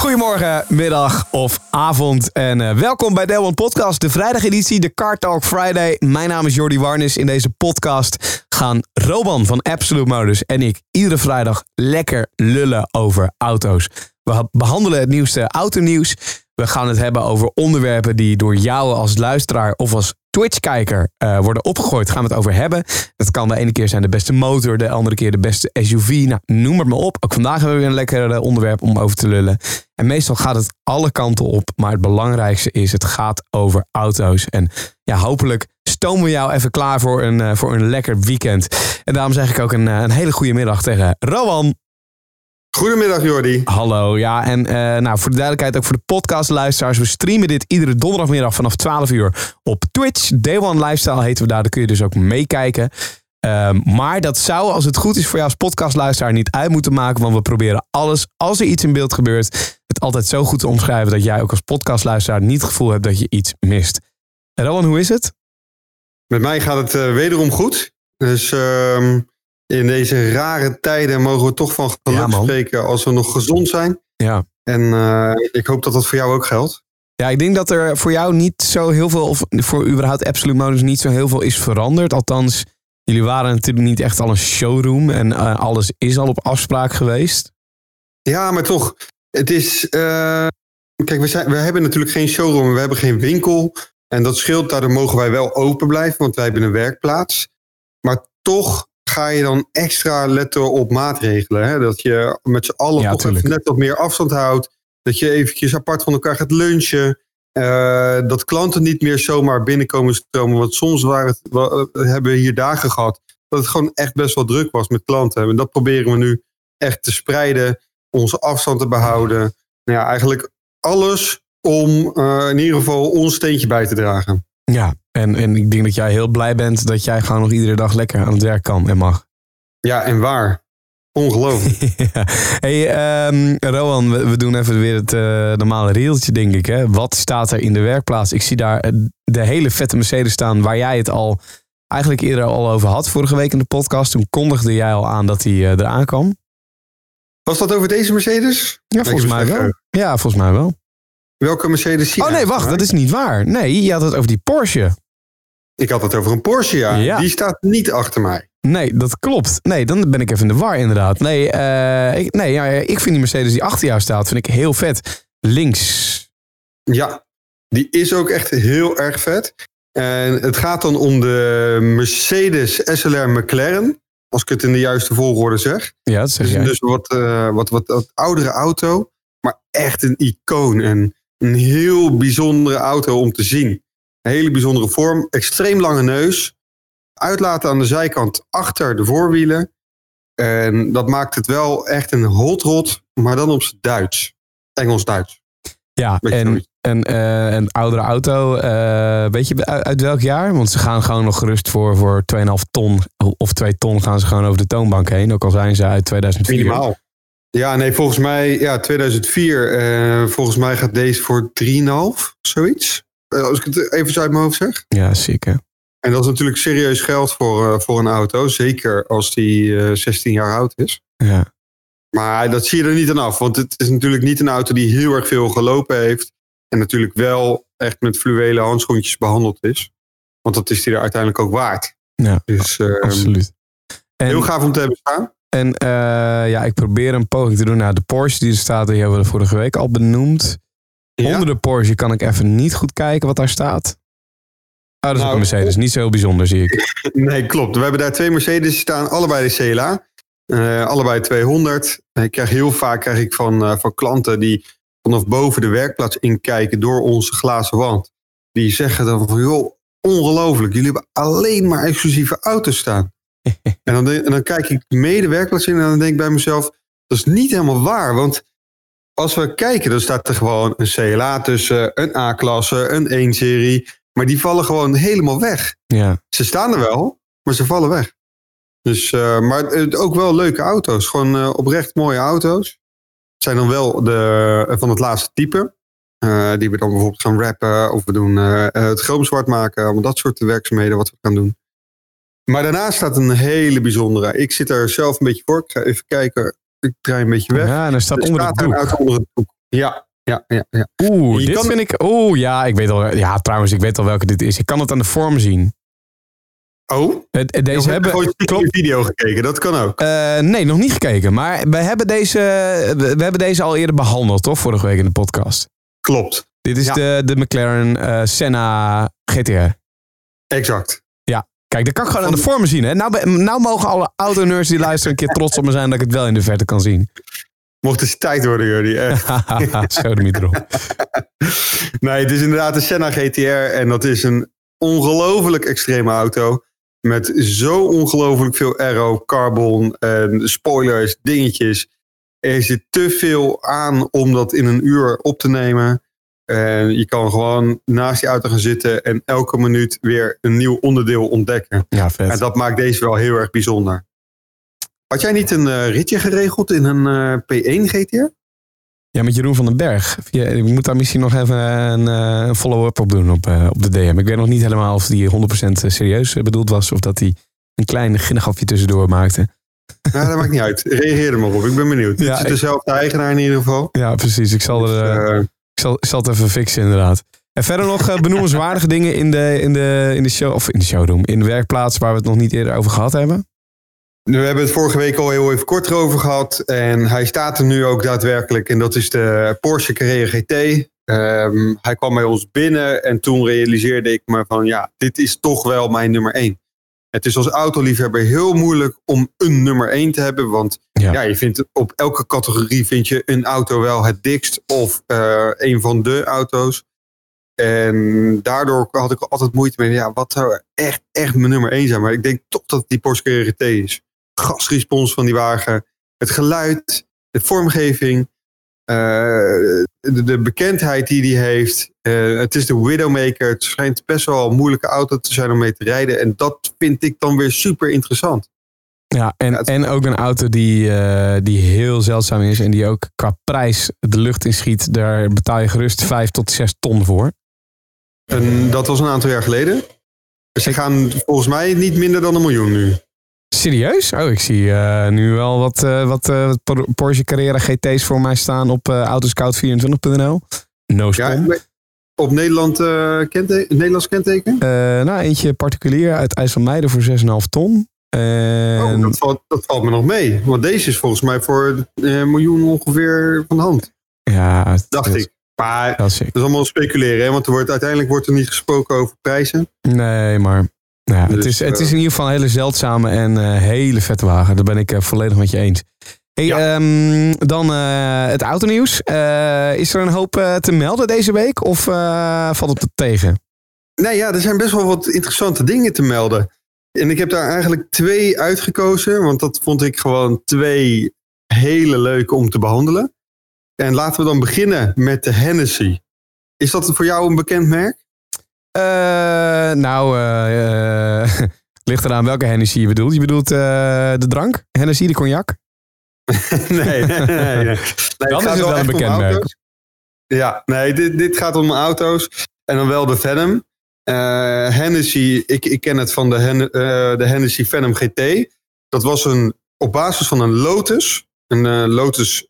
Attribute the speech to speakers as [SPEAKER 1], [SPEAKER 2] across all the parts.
[SPEAKER 1] Goedemorgen, middag of avond en eh, welkom bij Delwan Podcast, de vrijdageditie, de Car Talk Friday. Mijn naam is Jordi Warnes. In deze podcast gaan Roban van Absolute Motors en ik iedere vrijdag lekker lullen over auto's. We behandelen het nieuwste autonieuws. We gaan het hebben over onderwerpen die door jou als luisteraar of als Twitch-kijker eh, worden opgegooid. Gaan we het over hebben. Dat kan de ene keer zijn de beste motor, de andere keer de beste SUV. Nou, noem het maar op. Ook vandaag hebben we weer een lekker eh, onderwerp om over te lullen. En meestal gaat het alle kanten op. Maar het belangrijkste is, het gaat over auto's. En ja, hopelijk stomen we jou even klaar voor een, eh, voor een lekker weekend. En daarom zeg ik ook een, een hele goede middag tegen Rowan.
[SPEAKER 2] Goedemiddag Jordi.
[SPEAKER 1] Hallo, ja. En eh, nou, voor de duidelijkheid, ook voor de podcastluisteraars. We streamen dit iedere donderdagmiddag vanaf 12 uur op Twitch. Day One Lifestyle heten we daar. Daar kun je dus ook meekijken. Ehm, maar dat zou, als het goed is voor jou als podcastluisteraar, niet uit moeten maken. Want we proberen alles, als er iets in beeld gebeurt, het altijd zo goed te omschrijven dat jij ook als podcastluisteraar niet het gevoel hebt dat je iets mist. En Rowan, hoe is het?
[SPEAKER 2] Met mij gaat het eh, wederom goed. Dus ehm, in deze rare tijden mogen we toch van geluk
[SPEAKER 1] Ja,
[SPEAKER 2] spreken als we nog gezond zijn.
[SPEAKER 1] Ja.
[SPEAKER 2] En eh, ik hoop dat dat voor jou ook geldt.
[SPEAKER 1] Ja, ik denk dat er voor jou niet zo heel veel, of voor überhaupt Absolute Motors niet zo heel veel is veranderd. Althans, jullie waren natuurlijk niet echt al een showroom en eh, alles is al op afspraak geweest.
[SPEAKER 2] Ja, maar toch. Het is. eh, kijk, we, zijn, we hebben natuurlijk geen showroom, we hebben geen winkel. En dat scheelt, daardoor mogen wij wel open blijven, want wij hebben een werkplaats. Maar toch ga je dan extra letten op maatregelen. Hè? Dat je met z'n allen
[SPEAKER 1] Ja,
[SPEAKER 2] toch net wat meer afstand houdt. Dat je eventjes apart van elkaar gaat lunchen. Eh, dat klanten niet meer zomaar binnenkomen stromen. Want soms waren het, eh, hebben we hier dagen gehad dat het gewoon echt best wel druk was met klanten. En dat proberen we nu echt te spreiden onze afstand te behouden. Nou ja, eigenlijk alles om eh, in ieder geval ons steentje bij te dragen.
[SPEAKER 1] Ja, en, en ik denk dat jij heel blij bent dat jij gewoon nog iedere dag lekker aan het werk kan en mag.
[SPEAKER 2] Ja, en waar? Ongelooflijk.
[SPEAKER 1] Ja. Hey, ehm, Rowan, we, we doen even weer het eh, normale reeltje, denk ik. Hè? Wat staat er in de werkplaats? Ik zie daar eh, de hele vette Mercedes staan waar jij het al eigenlijk eerder al over had vorige week in de podcast. Toen kondigde jij al aan dat hij eh, eraan kwam.
[SPEAKER 2] Was dat over deze Mercedes?
[SPEAKER 1] Ja, volgens mij wel. Ja, volgens mij wel.
[SPEAKER 2] Welke Mercedes
[SPEAKER 1] Oh nee, wacht, dat is niet waar. Nee, je had het over die Porsche.
[SPEAKER 2] Ik had het over een Porsche, ja.
[SPEAKER 1] Ja.
[SPEAKER 2] Die staat niet achter mij.
[SPEAKER 1] Nee, dat klopt. Nee, dan ben ik even in de war inderdaad. Nee, eh, ik, nee ja, ik vind die Mercedes die achter jou staat, vind ik heel vet. Links.
[SPEAKER 2] Ja, die is ook echt heel erg vet. En het gaat dan om de Mercedes SLR McLaren. Als ik het in de juiste volgorde zeg.
[SPEAKER 1] Ja, dat zeg
[SPEAKER 2] Dus,
[SPEAKER 1] jij.
[SPEAKER 2] dus wat, eh, wat, wat, wat oudere auto. Maar echt een icoon. En een heel bijzondere auto om te zien. Een hele bijzondere vorm. Extreem lange neus. Uitlaten aan de zijkant achter de voorwielen. En dat maakt het wel echt een hot rod. Maar dan op z'n Duits. Engels-Duits.
[SPEAKER 1] Ja, en, en eh, een oudere auto. eh, weet je uit, uit welk jaar? Want ze gaan gewoon nog gerust voor, voor 2,5 ton of 2 ton gaan ze gewoon over de toonbank heen. Ook al zijn ze uit 2004.
[SPEAKER 2] Minimaal. Ja, nee, volgens mij, ja, 2004. eh, volgens mij gaat deze voor 3,5, zoiets. Eh, als ik het even zo uit mijn hoofd zeg.
[SPEAKER 1] Ja, ziek hè?
[SPEAKER 2] En dat is natuurlijk serieus geld voor, eh, voor een auto. Zeker als die eh, 16 jaar oud is.
[SPEAKER 1] Ja.
[SPEAKER 2] Maar dat zie je er niet aan af. Want het is natuurlijk niet een auto die heel erg veel gelopen heeft. En natuurlijk wel echt met fluwelen handschoentjes behandeld is. Want dat is die er uiteindelijk ook waard.
[SPEAKER 1] Ja,
[SPEAKER 2] Dus eh,
[SPEAKER 1] absoluut. En,
[SPEAKER 2] heel gaaf om te hebben staan.
[SPEAKER 1] En eh, ja, ik probeer een poging te doen naar de Porsche die er staat. Die hebben we vorige week al benoemd.
[SPEAKER 2] Ja.
[SPEAKER 1] Onder de Porsche kan ik even niet goed kijken wat daar staat. Oh, dat is ook
[SPEAKER 2] Nou,
[SPEAKER 1] een Mercedes. Niet zo heel bijzonder, zie ik.
[SPEAKER 2] Nee, klopt. We hebben daar twee Mercedes staan, allebei de CLA. Eh, allebei 200. Ik krijg heel vaak krijg ik van, eh, van klanten die vanaf boven de werkplaats inkijken door onze glazen wand. Die zeggen dan van, joh, ongelooflijk. Jullie hebben alleen maar exclusieve auto's staan. en, dan, en dan kijk ik mee de werkplaats in en dan denk ik bij mezelf, dat is niet helemaal waar. Want als we kijken, dan staat er gewoon een CLA tussen, een A-klasse, een 1-serie. Maar die vallen gewoon helemaal weg.
[SPEAKER 1] Ja.
[SPEAKER 2] Ze staan er wel, maar ze vallen weg. Dus, eh, maar het- ook wel leuke auto's. Gewoon eh, oprecht mooie auto's. Het zijn dan wel de, eh, van het laatste type. Die we dan bijvoorbeeld gaan rappen. Of we doen het chrome zwart maken. Allemaal dat soort werkzaamheden wat we gaan doen. Maar daarnaast staat een hele bijzondere. Ik zit er zelf een beetje voor. Ik ga even kijken. Ik draai een beetje weg.
[SPEAKER 1] ja, en er staat
[SPEAKER 2] Er
[SPEAKER 1] onder
[SPEAKER 2] staat
[SPEAKER 1] het
[SPEAKER 2] auto onder het broek. Ja, ja, ja. ja.
[SPEAKER 1] Oeh,
[SPEAKER 2] Je
[SPEAKER 1] dit
[SPEAKER 2] kan-
[SPEAKER 1] vind ik... Oeh, ja, ik weet al... Ja, trouwens, ik weet al welke dit is. Ik kan het aan de vorm zien.
[SPEAKER 2] Oh,
[SPEAKER 1] Het, het-
[SPEAKER 2] deze
[SPEAKER 1] hebben... Klopt.
[SPEAKER 2] video gekeken. Dat kan ook.
[SPEAKER 1] Eh, nee, nog niet gekeken. Maar we hebben, deze, we, hebben deze al eerder behandeld, toch? Vorige week in de podcast.
[SPEAKER 2] Klopt.
[SPEAKER 1] Dit is
[SPEAKER 2] Ja.
[SPEAKER 1] de, de McLaren eh, Senna GTR.
[SPEAKER 2] Exact.
[SPEAKER 1] Kijk, dat kan ik gewoon aan de vormen zien. Hè? Nou, nou mogen alle autonerds die luisteren een keer trots op me zijn dat ik het wel in de verte kan zien.
[SPEAKER 2] Mocht eens tijd worden, jullie. Echt.
[SPEAKER 1] Zo de erop.
[SPEAKER 2] Nee, het is inderdaad een Senna GTR. En dat is een ongelooflijk extreme auto. Met zo ongelooflijk veel aero, carbon, en spoilers, dingetjes. Er zit te veel aan om dat in een uur op te nemen. En je kan gewoon naast die auto gaan zitten en elke minuut weer een nieuw onderdeel ontdekken.
[SPEAKER 1] Ja, vet.
[SPEAKER 2] En dat maakt deze wel heel erg bijzonder. Had jij niet een eh, ritje geregeld in een eh, P1 GTR?
[SPEAKER 1] Ja, met Jeroen van den Berg. Via, ik moet daar misschien nog even een, eh, een follow-up op doen op, op de DM. Ik weet nog niet helemaal of die 100% serieus bedoeld was. Of dat hij een klein ginnegafje tussendoor maakte.
[SPEAKER 2] Ja, dat maakt niet uit. Reageer er maar op. Ik ben benieuwd.
[SPEAKER 1] Ja,
[SPEAKER 2] Dit is dezelfde eigenaar in ieder geval.
[SPEAKER 1] Ja, precies. Ik zal, er,
[SPEAKER 2] Dus,
[SPEAKER 1] ik zal, ik zal het even fixen inderdaad. En verder nog eh, benoemenswaardige dingen in de, in, de, in de show, of in de showroom, in de werkplaats waar we het nog niet eerder over gehad hebben.
[SPEAKER 2] we hebben het vorige week al heel even kort erover gehad. En hij staat er nu ook daadwerkelijk. En dat is de Porsche Carrera GT. Ehm, hij kwam bij ons binnen en toen realiseerde ik me van ja, dit is toch wel mijn nummer één. Het is als autoliefhebber heel moeilijk om een nummer één te hebben. Want
[SPEAKER 1] Ja.
[SPEAKER 2] ja. je vindt op elke categorie vind je een auto wel het dikst. Of eh, een van de auto's. En daardoor had ik altijd moeite mee. Ja, wat zou echt, echt mijn nummer één zijn? Maar ik denk toch dat het die Porsche GT is. Gasrespons van die wagen. Het geluid. De vormgeving. Eh, de, de bekendheid die die heeft. Eh, het is de Widowmaker. Het schijnt best wel een moeilijke auto te zijn om mee te rijden. En dat vind ik dan weer super interessant.
[SPEAKER 1] Ja, en,
[SPEAKER 2] Ja,
[SPEAKER 1] en ook een auto die, eh, die heel zeldzaam is en die ook qua prijs de lucht inschiet. Daar betaal je gerust 5 tot 6 ton voor.
[SPEAKER 2] En dat was een aantal jaar geleden. Ze gaan volgens mij niet minder dan een miljoen nu.
[SPEAKER 1] Serieus? Oh, ik zie eh, nu wel wat, eh, wat eh, Por- Porsche Carrera GT's voor mij staan op eh autoscout24.nl. No
[SPEAKER 2] Ja, op Nederland, eh, kente Nederlands kenteken?
[SPEAKER 1] Nou, eentje particulier uit IJsselmeiden voor 6,5 ton. En,
[SPEAKER 2] Oh, dat, valt, dat valt me nog mee. Want deze is volgens mij voor een miljoen ongeveer van de hand.
[SPEAKER 1] ja,
[SPEAKER 2] Dacht
[SPEAKER 1] het-
[SPEAKER 2] ik. Maar
[SPEAKER 1] Dat is
[SPEAKER 2] is allemaal speculeren. Hè? Want er wordt, uiteindelijk wordt er niet gesproken over prijzen.
[SPEAKER 1] Nee, maar ja, het,
[SPEAKER 2] Dus,
[SPEAKER 1] is, het
[SPEAKER 2] eh,
[SPEAKER 1] is in ieder geval een hele zeldzame en eh, hele vette wagen. Daar ben ik eh, volledig met je eens. Hey,
[SPEAKER 2] Ja.
[SPEAKER 1] ehm, dan eh, het autonieuws. Is er een hoop te melden deze week of valt het er tegen?
[SPEAKER 2] Nee, ja, er zijn best wel wat interessante dingen te melden. En ik heb daar eigenlijk twee uitgekozen. Want dat vond ik gewoon twee hele leuke om te behandelen. En laten we dan beginnen met de Hennessy. Is dat voor jou een bekend merk?
[SPEAKER 1] Eh, nou, eh, ligt eraan welke Hennessy je bedoelt. Je bedoelt de drank? Hennessy, de cognac?
[SPEAKER 2] nee, nee, nee. nee. nee
[SPEAKER 1] Dan is het wel een bekend merk.
[SPEAKER 2] Ja, nee, dit, dit gaat om auto's. En dan wel de Venom. Hennessy, ik, ik ken het van de, Hen, de Hennessy Venom GT. Dat was een, op basis van een Lotus. Een Lotus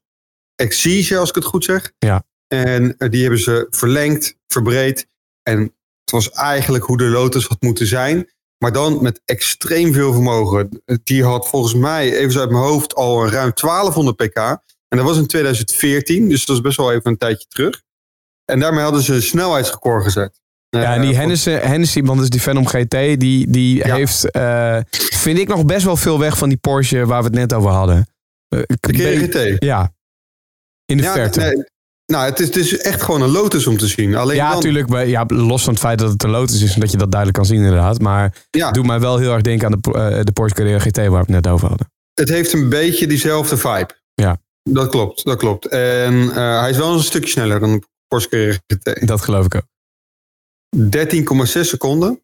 [SPEAKER 2] Exige, als ik het goed zeg.
[SPEAKER 1] Ja.
[SPEAKER 2] En die hebben ze verlengd, verbreed. En het was eigenlijk hoe de Lotus had moeten zijn. Maar dan met extreem veel vermogen. Die had volgens mij, even uit mijn hoofd, al een ruim 1200 pk. En dat was in 2014, dus dat is best wel even een tijdje terug. En daarmee hadden ze een snelheidsrecord gezet.
[SPEAKER 1] Ja, en
[SPEAKER 2] Eh,
[SPEAKER 1] die Hennessy, Hennessy, want dat is die Venom GT, die, die
[SPEAKER 2] Ja.
[SPEAKER 1] heeft, eh, vind ik nog best wel veel weg van die Porsche waar we het net over hadden. Eh,
[SPEAKER 2] De GT.
[SPEAKER 1] Ja, in de
[SPEAKER 2] Ja,
[SPEAKER 1] verte.
[SPEAKER 2] nee, nou, het is, is echt gewoon een Lotus om te zien. Alleen
[SPEAKER 1] ja, natuurlijk. Ja, los van het feit dat het een Lotus is en dat je dat duidelijk kan zien inderdaad. Maar
[SPEAKER 2] Ja,
[SPEAKER 1] het doet mij wel heel erg denken aan de, eh, de Porsche Carrera GT waar we het net over hadden.
[SPEAKER 2] het heeft een beetje diezelfde vibe.
[SPEAKER 1] Ja.
[SPEAKER 2] Dat klopt, dat klopt. En eh, hij is wel een stukje sneller dan de Porsche Carrera GT.
[SPEAKER 1] Dat geloof ik ook.
[SPEAKER 2] 13,6 seconden.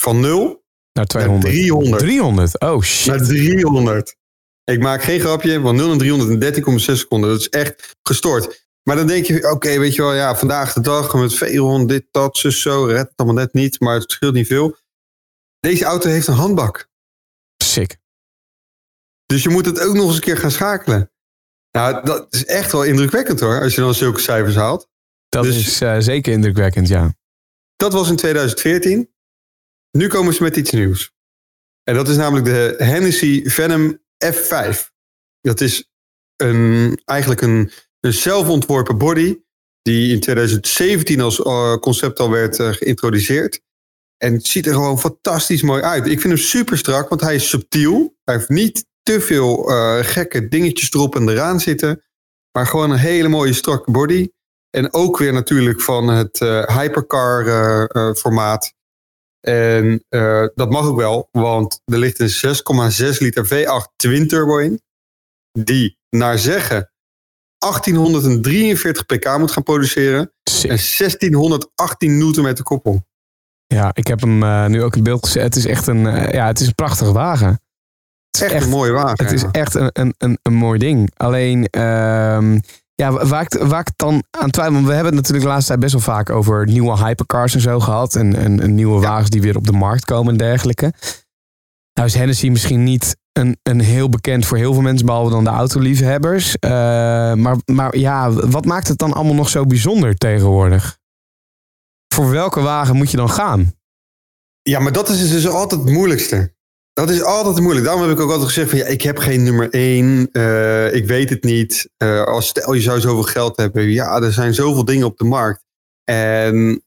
[SPEAKER 2] Van 0
[SPEAKER 1] Naar
[SPEAKER 2] naar
[SPEAKER 1] 200.
[SPEAKER 2] 300.
[SPEAKER 1] 300. Oh shit.
[SPEAKER 2] Naar 300. Ik maak geen grapje, van 0 naar 300 in 13,6 seconden. Dat is echt gestoord. Maar dan denk je, oké, weet je wel, ja, vandaag de dag met V1, dit, dat, zus, zo, redt het allemaal net niet, maar het scheelt niet veel. Deze auto heeft een handbak.
[SPEAKER 1] Sick.
[SPEAKER 2] Dus je moet het ook nog eens een keer gaan schakelen. Nou, dat is echt wel indrukwekkend hoor, als je dan zulke cijfers haalt.
[SPEAKER 1] Dat
[SPEAKER 2] Dus-
[SPEAKER 1] is eh, zeker indrukwekkend, ja.
[SPEAKER 2] Dat was in 2014. Nu komen ze met iets nieuws. En dat is namelijk de Hennessy Venom F5. Dat is een, eigenlijk een, een zelfontworpen body die in 2017 als eh, concept al werd eh, geïntroduceerd. En het ziet er gewoon fantastisch mooi uit. Ik vind hem super strak, want hij is subtiel. Hij heeft niet te veel eh, gekke dingetjes erop en eraan zitten. Maar gewoon een hele mooie strakke body. En ook weer natuurlijk van het hypercar formaat. En dat mag ook wel, want er ligt een 6,6 liter V8 twin turbo in. Die naar zeggen 1843 pk moet gaan produceren.
[SPEAKER 1] Sick.
[SPEAKER 2] En 1618 newtonmeter koppel.
[SPEAKER 1] Ja, ik heb hem eh, nu ook in beeld gezet. Het is echt een, eh, ja, het is een prachtige wagen. Het is
[SPEAKER 2] Echt,
[SPEAKER 1] echt,
[SPEAKER 2] een mooie wagen.
[SPEAKER 1] het is echt een, een, een, een mooi ding. Alleen, ehm, ja, waar ik, waar ik dan aan twijfel... want We hebben het natuurlijk de laatste tijd best wel vaak over nieuwe hypercars en zo gehad. En, en, en nieuwe wagens die weer op de markt komen en dergelijke. Nou is Hennessy misschien niet een, heel bekend voor heel veel mensen... behalve dan de autoliefhebbers. Eh, maar, maar ja, wat maakt het dan allemaal nog zo bijzonder tegenwoordig? Voor welke wagen moet je dan gaan?
[SPEAKER 2] Ja, maar dat is dus altijd het moeilijkste. Dat is altijd moeilijk. Daarom heb ik ook altijd gezegd van ja, ik heb geen nummer één. eh, ik weet het niet. Eh, als stel je zou zoveel geld hebben. Ja, er zijn zoveel dingen op de markt. En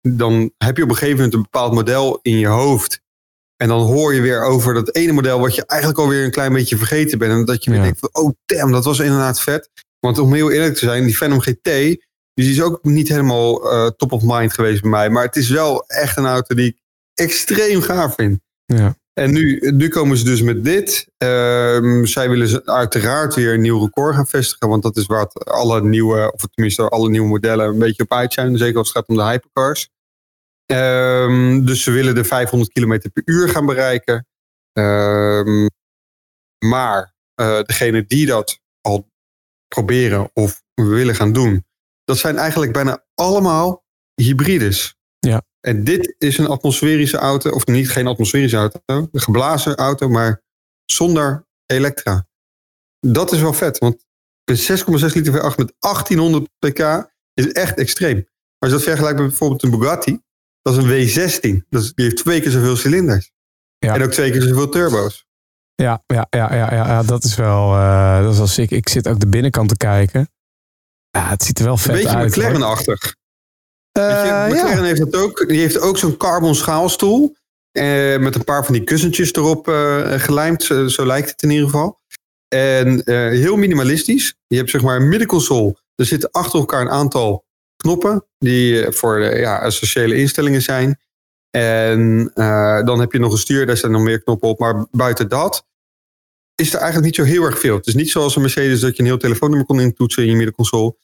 [SPEAKER 2] dan heb je op een gegeven moment een bepaald model in je hoofd. En dan hoor je weer over dat ene model wat je eigenlijk alweer een klein beetje vergeten bent. En dat je weer
[SPEAKER 1] Ja.
[SPEAKER 2] denkt van oh damn, dat was inderdaad vet. Want om heel eerlijk te zijn, die Phantom GT, die is ook niet helemaal eh, top of mind geweest bij mij. Maar het is wel echt een auto die ik extreem gaaf vind.
[SPEAKER 1] Ja.
[SPEAKER 2] En nu, nu komen ze dus met dit. Ehm, zij willen ze uiteraard weer een nieuw record gaan vestigen. Want dat is waar alle nieuwe, of tenminste alle nieuwe modellen een beetje op uit zijn. Zeker als het gaat om de hypercars. Ehm, dus ze willen de 500 km per uur gaan bereiken. Ehm, maar eh degene die dat al proberen of willen gaan doen, dat zijn eigenlijk bijna allemaal hybrides.
[SPEAKER 1] Ja.
[SPEAKER 2] En dit is een atmosferische auto, of niet geen atmosferische auto, een geblazen auto, maar zonder elektra. Dat is wel vet, want een 6,6 liter V8 met 1800 pk is echt extreem. Maar als je dat vergelijkt met bijvoorbeeld een Bugatti, dat is een W16. Dat is, die heeft twee keer zoveel cilinders.
[SPEAKER 1] Ja.
[SPEAKER 2] En ook twee keer zoveel turbo's.
[SPEAKER 1] Ja, ja, ja, ja, ja, dat is wel, eh, dat is wel sick. Ik zit ook de binnenkant te kijken. Ja, het ziet er wel
[SPEAKER 2] Een
[SPEAKER 1] vet
[SPEAKER 2] beetje
[SPEAKER 1] uit. hoor.
[SPEAKER 2] McLaren-achtig.
[SPEAKER 1] Eh,
[SPEAKER 2] Weet je, McLaren
[SPEAKER 1] ja.
[SPEAKER 2] heeft dat ook. Die heeft ook zo'n carbon schaalstoel. eh, met een paar van die kussentjes erop gelijmd. Zo, zo lijkt het in ieder geval. En heel minimalistisch. Je hebt zeg maar een middenconsole. Er zitten achter elkaar een aantal knoppen. Die eh, voor de ja, essentiële instellingen zijn. En eh, dan heb je nog een stuur. Daar staan nog meer knoppen op. Maar buiten dat is er eigenlijk niet zo heel erg veel. Het is niet zoals een Mercedes dat je een heel telefoonnummer kon intoetsen in je middenconsole.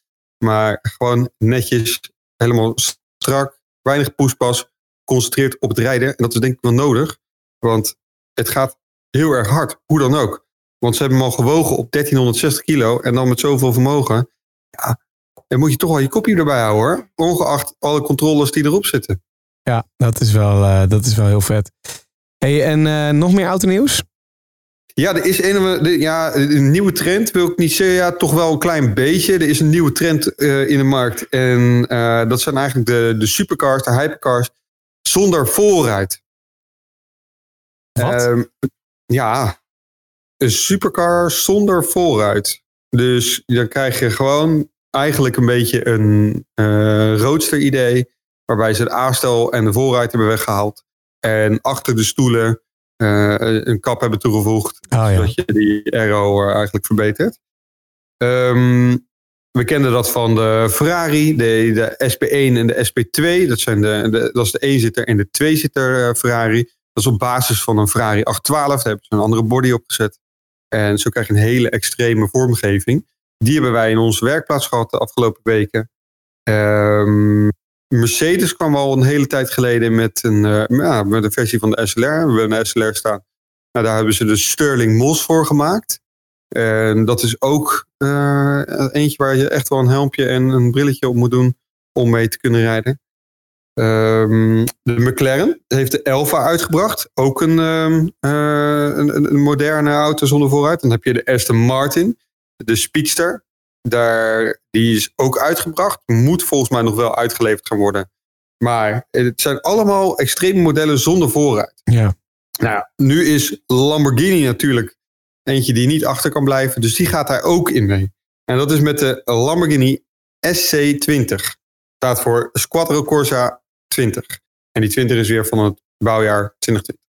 [SPEAKER 2] Maar gewoon netjes helemaal strak, weinig poespas, concentreerd op het rijden. En dat is denk ik wel nodig, want het gaat heel erg hard, hoe dan ook. Want ze hebben hem al gewogen op 1360 kilo en dan met zoveel vermogen. Ja, dan moet je toch wel je kopje erbij houden hoor. Ongeacht alle controles die erop zitten.
[SPEAKER 1] Ja, dat is wel, eh, dat is wel heel vet. Hey, en eh, nog meer autonieuws?
[SPEAKER 2] Ja, er is een, ja, een nieuwe trend, wil ik niet zeggen. Ja, toch wel een klein beetje. Er is een nieuwe trend eh, in de markt. En dat zijn eigenlijk de, de supercars, de hypercars, zonder voorruit.
[SPEAKER 1] Wat?
[SPEAKER 2] Ehm, ja, een supercar zonder voorruit. Dus dan krijg je gewoon eigenlijk een beetje een eh roadster idee. Waarbij ze het aanstel en de voorruit hebben weggehaald. En achter de stoelen eh, een kap hebben toegevoegd.
[SPEAKER 1] Oh ja.
[SPEAKER 2] Zodat je die aero eh, eigenlijk verbetert. Ehm, we kenden dat van de Ferrari, de, de SP1 en de SP2. Dat, zijn de, de, dat is de eenzitter en de tweezitter eh, Ferrari. Dat is op basis van een Ferrari 812. Daar hebben ze een andere body op gezet. En zo krijg je een hele extreme vormgeving. Die hebben wij in onze werkplaats gehad de afgelopen weken. Ehm, Mercedes kwam al een hele tijd geleden met een, uh, ja, met een versie van de SLR. We hebben een SLR staan. Nou, daar hebben ze de Sterling Moss voor gemaakt. En dat is ook uh, eentje waar je echt wel een helmpje en een brilletje op moet doen om mee te kunnen rijden. Um, de McLaren heeft de Elva uitgebracht. Ook een, um, uh, een, een, moderne auto zonder vooruit. Dan heb je de Aston Martin, de Speedster. Daar, die is ook uitgebracht. Moet volgens mij nog wel uitgeleverd gaan worden. Maar het zijn allemaal extreme modellen zonder vooruit.
[SPEAKER 1] Ja.
[SPEAKER 2] Nou, nu is Lamborghini natuurlijk eentje die niet achter kan blijven. Dus die gaat daar ook in mee. En dat is met de Lamborghini SC20. Staat voor Squadro Corsa 20. En die 20 is weer van het bouwjaar 2020.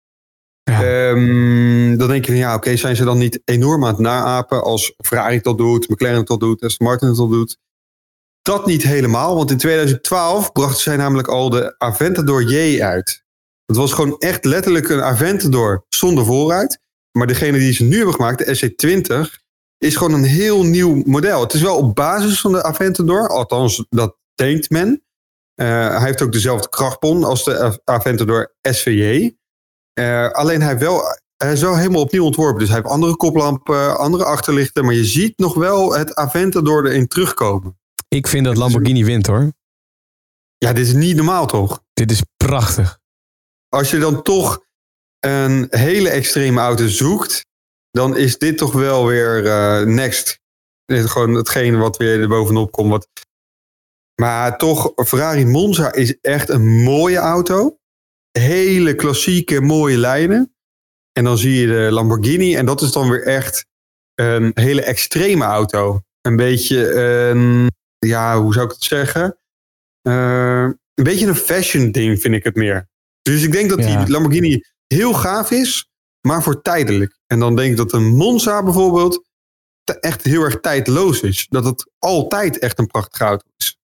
[SPEAKER 2] Um, dan denk je van ja, oké, zijn ze dan niet enorm aan het naapen als Ferrari dat doet, McLaren dat doet, Aston Martin dat doet? Dat niet helemaal, want in 2012 brachten zij namelijk al de Aventador J uit. Dat was gewoon echt letterlijk een Aventador zonder vooruit. Maar degene die ze nu hebben gemaakt, de SC20, is gewoon een heel nieuw model. Het is wel op basis van de Aventador, althans dat denkt men. Uh, hij heeft ook dezelfde krachtbon als de Aventador SVJ. Uh, alleen hij, wel, hij is wel helemaal opnieuw ontworpen. Dus hij heeft andere koplampen, andere achterlichten. Maar je ziet nog wel het Aventador erin terugkomen.
[SPEAKER 1] Ik vind dat Lamborghini wint hoor.
[SPEAKER 2] Ja, dit is niet normaal toch?
[SPEAKER 1] Dit is prachtig.
[SPEAKER 2] Als je dan toch een hele extreme auto zoekt, dan is dit toch wel weer uh, next. Dit is gewoon hetgene wat weer er bovenop komt. Wat... Maar toch, Ferrari Monza is echt een mooie auto. Hele klassieke, mooie lijnen. En dan zie je de Lamborghini. En dat is dan weer echt een hele extreme auto. Een beetje een, ja, hoe zou ik het zeggen? Uh, een beetje een fashion ding vind ik het meer. Dus ik denk dat ja. die Lamborghini heel gaaf is, maar voor tijdelijk. En dan denk ik dat een Monza bijvoorbeeld echt heel erg tijdloos is. Dat het altijd echt een prachtige auto is.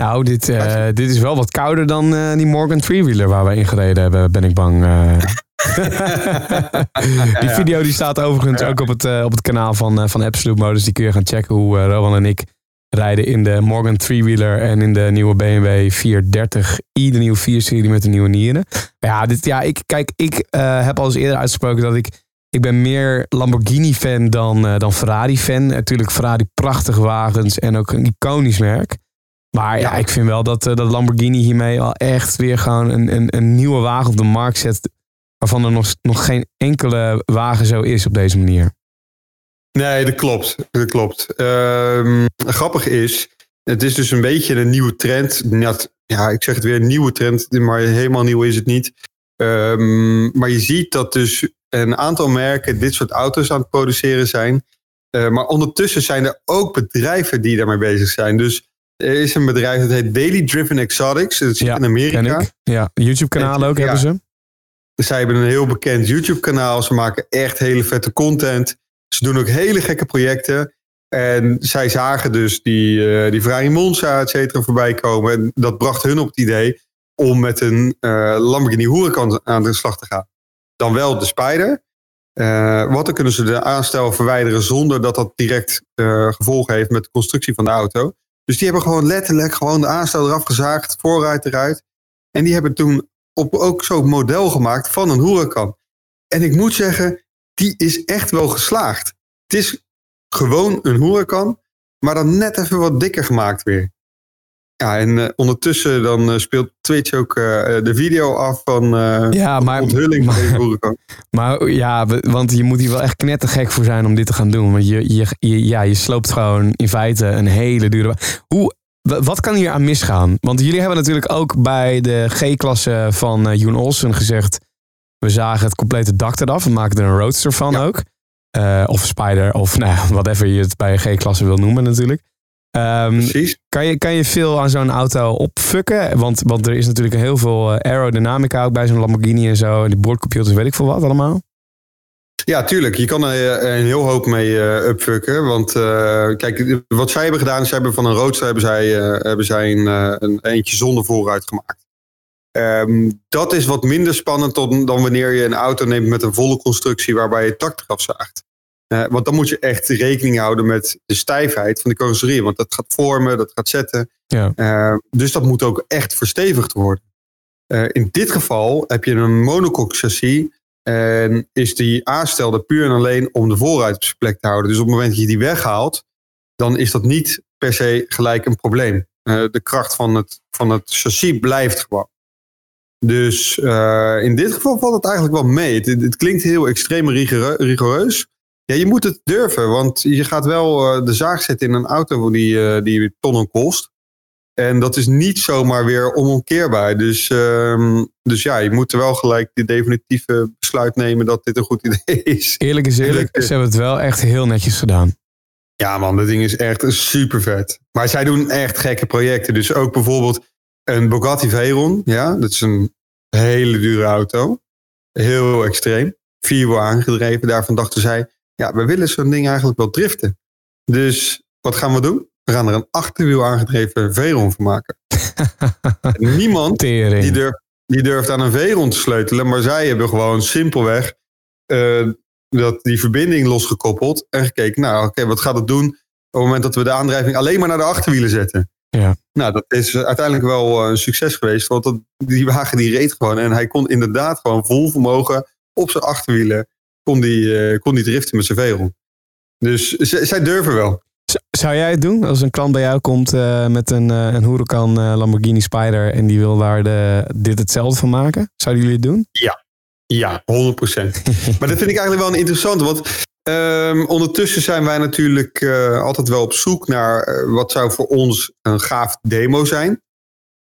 [SPEAKER 1] Nou, dit, uh, dit is wel wat kouder dan uh, die Morgan Freewheeler waar we in gereden hebben, ben ik bang. Uh. die video die staat overigens ook op het, op het kanaal van, van Absolute Modus. Die kun je gaan checken hoe Rowan en ik rijden in de Morgan Three-wheeler en in de nieuwe BMW 430i, de nieuwe 4-serie met de nieuwe nieren. Ja, dit, ja ik, kijk, ik heb al eens eerder uitgesproken dat ik, ik ben meer Lamborghini-fan dan, uh, dan Ferrari-fan. Natuurlijk Ferrari prachtige wagens en ook een iconisch merk. Maar ja, ik vind wel dat, uh, dat Lamborghini hiermee al echt weer gewoon een, een, een nieuwe wagen op de markt zet. Waarvan er nog, nog geen enkele wagen zo is op deze manier.
[SPEAKER 2] Nee, dat klopt. Dat klopt. Um, grappig is, het is dus een beetje een nieuwe trend. Ja, ik zeg het weer, een nieuwe trend, maar helemaal nieuw is het niet. Um, maar je ziet dat dus een aantal merken dit soort auto's aan het produceren zijn. Uh, maar ondertussen zijn er ook bedrijven die daarmee bezig zijn. Dus er is een bedrijf dat heet Daily Driven Exotics. Dat ja, in Amerika.
[SPEAKER 1] Ja, YouTube-kanaal ook hebben ze.
[SPEAKER 2] Zij hebben een heel bekend YouTube-kanaal. Ze maken echt hele vette content. Ze doen ook hele gekke projecten. En zij zagen dus die, uh, die Ferrari Monza, et cetera, voorbij komen. En dat bracht hun op het idee om met een uh, Lamborghini Huracan aan de slag te gaan. Dan wel de Spider. Uh, wat dan kunnen ze de aanstel verwijderen zonder dat dat direct gevolgen heeft met de constructie van de auto. Dus die hebben gewoon letterlijk gewoon de aanstel eraf gezaagd, vooruit eruit. En die hebben toen op ook zo'n model gemaakt van een Huracan. En ik moet zeggen, die is echt wel geslaagd. Het is gewoon een Huracan, maar dan net even wat dikker gemaakt weer. Ja, en uh, ondertussen dan uh, speelt Twitch ook uh, de video af van
[SPEAKER 1] ja, maar,
[SPEAKER 2] de onthulling
[SPEAKER 1] maar,
[SPEAKER 2] van.
[SPEAKER 1] Maar ja, want je moet hier wel echt knettergek voor zijn om dit te gaan doen. Want je, je, je, ja, je sloopt gewoon in feite een hele dure... Hoe, wat kan hier aan misgaan? Want jullie hebben natuurlijk ook bij de G-klasse van uh, Joen Olsen gezegd... We zagen het complete dak eraf. We maken er een roadster van ja. ook. Of Spider, of nou, whatever je het bij G-klasse wil noemen natuurlijk. Um,
[SPEAKER 2] Precies.
[SPEAKER 1] Kan je, kan je veel aan zo'n auto opfukken? Want, want er is natuurlijk heel veel uh, aerodynamica ook bij zo'n Lamborghini en zo. En die boordcomputers, weet ik veel wat allemaal.
[SPEAKER 2] Ja, tuurlijk. Je kan er een heel hoop mee uh, upfucken. Want uh, kijk, wat zij hebben gedaan, ze hebben van een roadster hebben zij, uh, hebben zij een, een eentje zonder vooruit gemaakt. Um, dat is wat minder spannend dan, dan wanneer je een auto neemt met een volle constructie waarbij je tak eraf zaagt. Eh, want dan moet je echt rekening houden met de stijfheid van de carrosserie. Want dat gaat vormen, dat gaat zetten.
[SPEAKER 1] Ja.
[SPEAKER 2] Eh, dus dat moet ook echt verstevigd worden. Eh, in dit geval heb je een monocoque chassis. En is die aanstelde puur en alleen om de voorruit op zijn plek te houden. Dus op het moment dat je die weghaalt, dan is dat niet per se gelijk een probleem. De kracht van het, van het chassis blijft gewoon. Dus in dit geval valt het eigenlijk wel mee. Het, het klinkt heel extreem rigoureus. Ja, je moet het durven, want je gaat wel eh, de zaag zetten in een auto die, eh, die tonnen kost. En dat is niet zomaar weer onomkeerbaar. Dus, ehm, dus ja, je moet er wel gelijk die definitieve besluit nemen dat dit een goed idee is.
[SPEAKER 1] Eerlijk is eerlijk,
[SPEAKER 2] Eerlijk,
[SPEAKER 1] ze hebben het wel echt heel netjes gedaan.
[SPEAKER 2] Ja man, dat ding is echt super vet. Maar zij doen echt gekke projecten. Dus ook bijvoorbeeld een Bugatti Veyron. Ja, dat is een hele dure auto. Heel extreem. Vierwiel aangedreven. Daarvan dachten zij, ja, we willen zo'n ding eigenlijk wel driften. Dus wat gaan we doen? We gaan er een achterwiel aangedreven Veyron van maken. En Niemand
[SPEAKER 1] Tering.
[SPEAKER 2] die durft, die durft aan een Veyron te sleutelen. Maar zij hebben gewoon simpelweg eh, dat, die verbinding losgekoppeld. En gekeken, nou oké, wat gaat het doen op het moment dat we de aandrijving alleen maar naar de achterwielen zetten.
[SPEAKER 1] Ja.
[SPEAKER 2] Nou, dat is uiteindelijk wel eh, een succes geweest. Want dat, die wagen die reed gewoon. En hij kon inderdaad gewoon vol vermogen op zijn achterwielen. Kon die, eh, kon die driften met zijn Veyron. Dus zij durven wel.
[SPEAKER 1] Zou jij het doen als een klant bij jou komt eh, met een, eh, een Huracan Lamborghini Spider en die wil daar de, dit hetzelfde van maken? Zouden jullie het doen?
[SPEAKER 2] Ja, 100%. maar dat vind ik eigenlijk wel een interessante. Want ehm, ondertussen zijn wij natuurlijk altijd wel op zoek naar wat zou voor ons een gaaf demo zijn.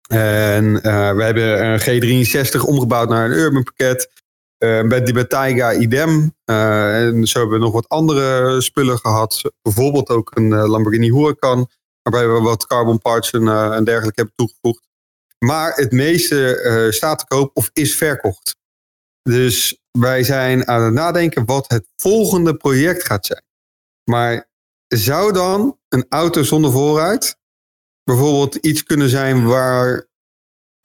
[SPEAKER 2] En we hebben een G63 omgebouwd naar een urban pakket. Eh, bij bij Taiga idem. Eh, en zo hebben we nog wat andere spullen gehad. Bijvoorbeeld ook een eh, Lamborghini Huracan. Waarbij we wat carbon parts en, dergelijke hebben toegevoegd. Maar het meeste staat te koop of is verkocht. Dus wij zijn aan het nadenken wat het volgende project gaat zijn. Maar zou dan een auto zonder voorruit bijvoorbeeld iets kunnen zijn waar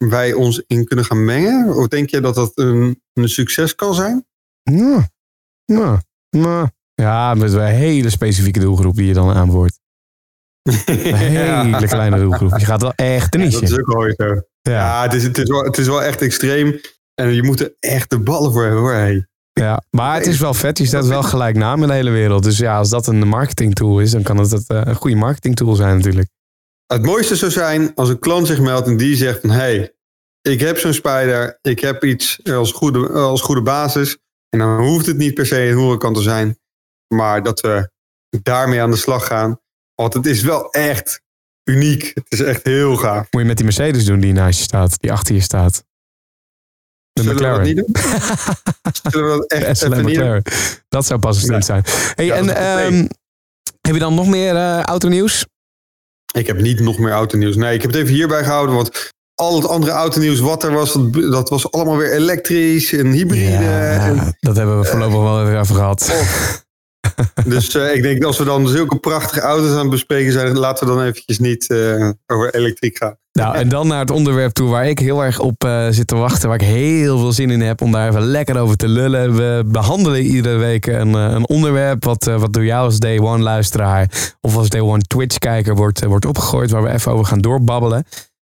[SPEAKER 2] wij ons in kunnen gaan mengen? Of denk je dat dat een, een succes kan zijn?
[SPEAKER 1] Ja. Ja. Ja. Ja, met een hele specifieke doelgroep die je dan aanboort. Een hele kleine doelgroep. Je gaat wel echt de
[SPEAKER 2] Ja, dat is ook mooi zo.
[SPEAKER 1] Ja.
[SPEAKER 2] Ja, het, is, het, is wel, het is wel echt extreem. En je moet er echt de ballen voor hebben hoor. Hey.
[SPEAKER 1] Ja, maar het is wel vet. Je staat wel gelijk naam in de hele wereld. Dus ja, als dat een marketing tool is, dan kan het eh, een goede marketing tool zijn natuurlijk.
[SPEAKER 2] Het mooiste zou zijn als een klant zich meldt en die zegt van... hey, ik heb zo'n Spider, ik heb iets als goede, als goede basis. En dan hoeft het niet per se een Huracan te zijn. Maar dat we daarmee aan de slag gaan. Want het is wel echt uniek. Het is echt heel gaaf.
[SPEAKER 1] Moet je met die Mercedes doen die naast je staat, die achter je staat. De
[SPEAKER 2] Zullen we dat
[SPEAKER 1] McLaren.
[SPEAKER 2] niet doen? Zullen we dat echt niet?
[SPEAKER 1] McLaren. Dat zou pas een stunt zijn. Hey,
[SPEAKER 2] Ja,
[SPEAKER 1] en ehm, heb je dan nog meer eh autonieuws?
[SPEAKER 2] Ik heb niet nog meer autonieuws. Nee, ik heb het even hierbij gehouden. Want al het andere autonieuws wat er was, dat, was allemaal weer elektrisch en hybride. En-
[SPEAKER 1] dat hebben we voorlopig wel even gehad.
[SPEAKER 2] Dus eh, ik denk als we dan zulke prachtige auto's aan het bespreken zijn, laten we dan eventjes niet eh, over elektriek gaan.
[SPEAKER 1] Nou, en dan naar het onderwerp toe waar ik heel erg op eh, zit te wachten. Waar ik heel veel zin in heb om daar even lekker over te lullen. We behandelen iedere week een, een onderwerp wat, wat door jou als Day One luisteraar of als Day One Twitch kijker wordt, wordt opgegooid. Waar we even over gaan doorbabbelen.